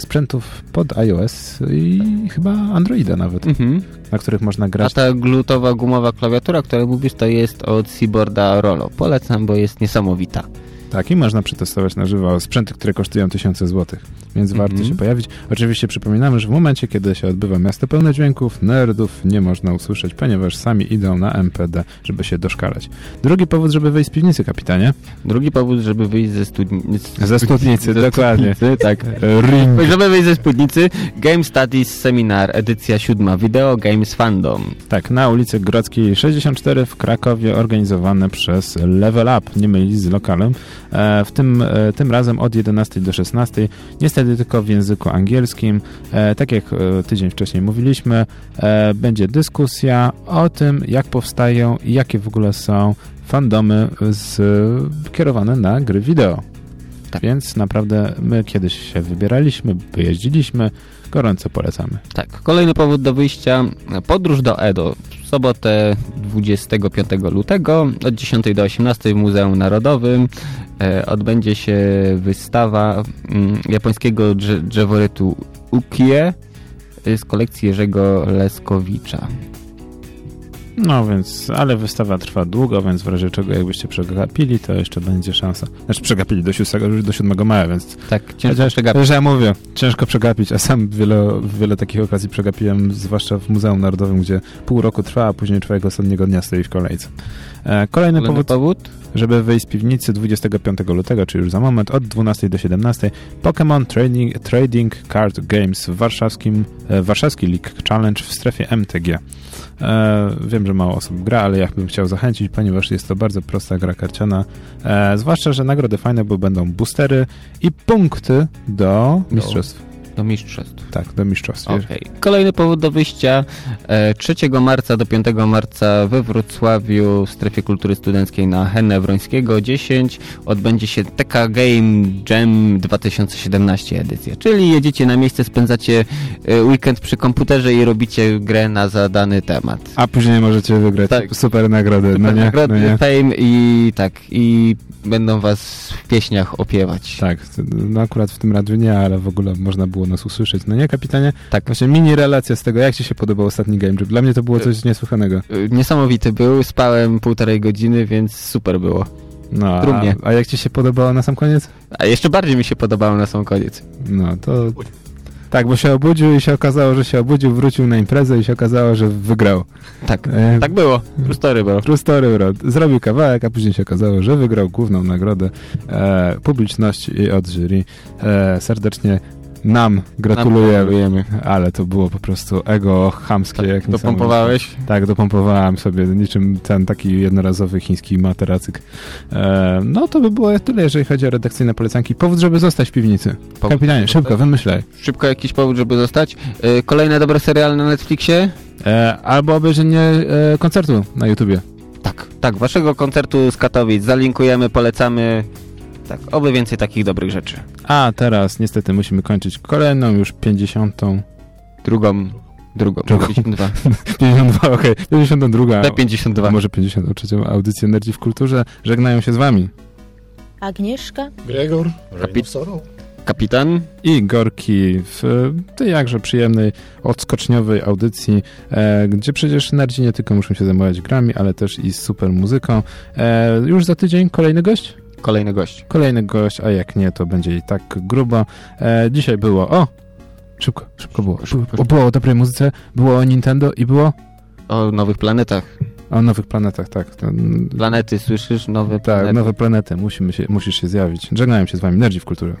sprzętów pod iOS i chyba Androida nawet, Mhm. na których można A grać. ta glutowa, gumowa klawiatura, o której mówisz, to jest od Seaboarda Rollo. Polecam, bo jest niesamowita. Tak, i można przetestować na żywo sprzęty, które kosztują tysiące złotych, więc Mhm. warto się pojawić. Oczywiście przypominamy, że w momencie, kiedy się odbywa miasto pełne dźwięków, nerdów nie można usłyszeć, ponieważ sami idą na MPD, żeby się doszkalać. Drugi powód, żeby wyjść z piwnicy, kapitanie. Drugi powód, żeby wyjść ze studnicy. Ze studnicy, dokładnie. tak. Ring. Żeby wyjść ze spódnicy, Game Studies Seminar, edycja siódma, Video Games Fandom. Tak, na ulicy Grodzkiej 64 w Krakowie, organizowane przez Level Up, nie mylić z lokalem. E, w tym, e, tym razem od 11 do 16, niestety tylko w języku angielskim. E, tak jak tydzień wcześniej mówiliśmy, będzie dyskusja o tym, jak powstają i jakie w ogóle są fandomy z, kierowane na gry wideo. Tak. Więc naprawdę my kiedyś się wybieraliśmy, wyjeździliśmy, gorąco polecamy. Tak, kolejny powód do wyjścia, podróż do Edo. Sobotę 25 lutego od 10 do 18 w Muzeum Narodowym e, odbędzie się wystawa mm, japońskiego drze drzeworytu Ukie e, z kolekcji Jerzego Leskowicza. No więc, ale wystawa trwa długo, więc w razie czego jakbyście przegapili, to jeszcze będzie szansa. Znaczy przegapili do 7, do 7 maja, więc Tak, ciężko chociaż, przegapić. ja mówię, ciężko przegapić, a sam wiele, wiele takich okazji przegapiłem, zwłaszcza w Muzeum Narodowym, gdzie pół roku trwa, a później człowiek ostatniego dnia stoi w kolejce. E, kolejny Kolejny powód, powód? żeby wyjść z piwnicy 25 lutego, czyli już za moment, od 12 do 17, Pokémon Trading, Trading Card Games w warszawskim, e, warszawski League Challenge w strefie MTG. E, wiem, że mało osób gra, ale ja bym chciał zachęcić, ponieważ jest to bardzo prosta gra karciana. E, zwłaszcza, że nagrody fajne, bo będą boostery i punkty do mistrzostw. Do mistrzostw. Tak, do mistrzostw. Okej. Kolejny powód do wyjścia. E, 3 marca do 5 marca we Wrocławiu w strefie kultury studenckiej na Henne Wrońskiego 10 odbędzie się TK Game Jam 2017 edycja. Czyli jedziecie na miejsce, spędzacie e, weekend przy komputerze i robicie grę na zadany temat. A później możecie wygrać Tak. super nagrody. No nie, Nagrody, no nie. fame i tak, i będą was w pieśniach opiewać. Tak, no akurat w tym radiu nie, ale w ogóle można było nas usłyszeć. No nie, kapitanie? Tak. Właśnie mini relacja z tego, jak ci się podobał ostatni Game Jam. Dla mnie to było coś niesłychanego. E, Niesamowity był, spałem półtorej godziny, więc super było. No, a, Trudnie. a jak ci się podobało na sam koniec? A jeszcze bardziej mi się podobało na sam koniec. No, to... Tak, bo się obudził i się okazało, że się obudził, wrócił na imprezę i się okazało, że wygrał. Tak, E, tak było. True story było. True story, bro. Zrobił kawałek, a później się okazało, że wygrał główną nagrodę e, publiczności i od jury. E, serdecznie nam gratulujemy. Ale to było po prostu ego chamskie. Tak, jak dopompowałeś? Tak, dopompowałem sobie niczym ten taki jednorazowy chiński materacyk. E, no to by było tyle, jeżeli chodzi o redakcyjne polecanki. Powód, żeby zostać w piwnicy. Powód, Kapitanie, szybko, wymyślaj. Szybko jakiś powód, żeby zostać. E, Kolejne dobre seriale na Netflixie? E, albo obejrzenie e, koncertu na YouTubie. Tak, tak, waszego koncertu z Katowic. Zalinkujemy, polecamy. Tak, oby więcej takich dobrych rzeczy. A teraz niestety musimy kończyć kolejną już 50. Drugą, drugą, Drugą. 52. 52, okej, 52. B52. A może 53. audycję Energii w Kulturze. Żegnają się z wami Agnieszka, Gregor, Kapit-. Kapitan? i Gorki w tej jakże przyjemnej, odskoczniowej audycji, e, gdzie przecież nerdzi nie tylko muszą się zajmować grami, ale też i z super muzyką. E, już za tydzień kolejny gość? Kolejny gość. Kolejny gość, a jak nie, to będzie i tak grubo. E, dzisiaj było o... Szybko, szybko było. Szybko, Było, było o dobrej muzyce, było o Nintendo i było... O nowych planetach. O nowych planetach, tak. To, Planety, słyszysz? Nowe tak, planety. nowe planety. Musimy się, musisz się zjawić. Żegnałem się z wami. Nerdzi w kulturze.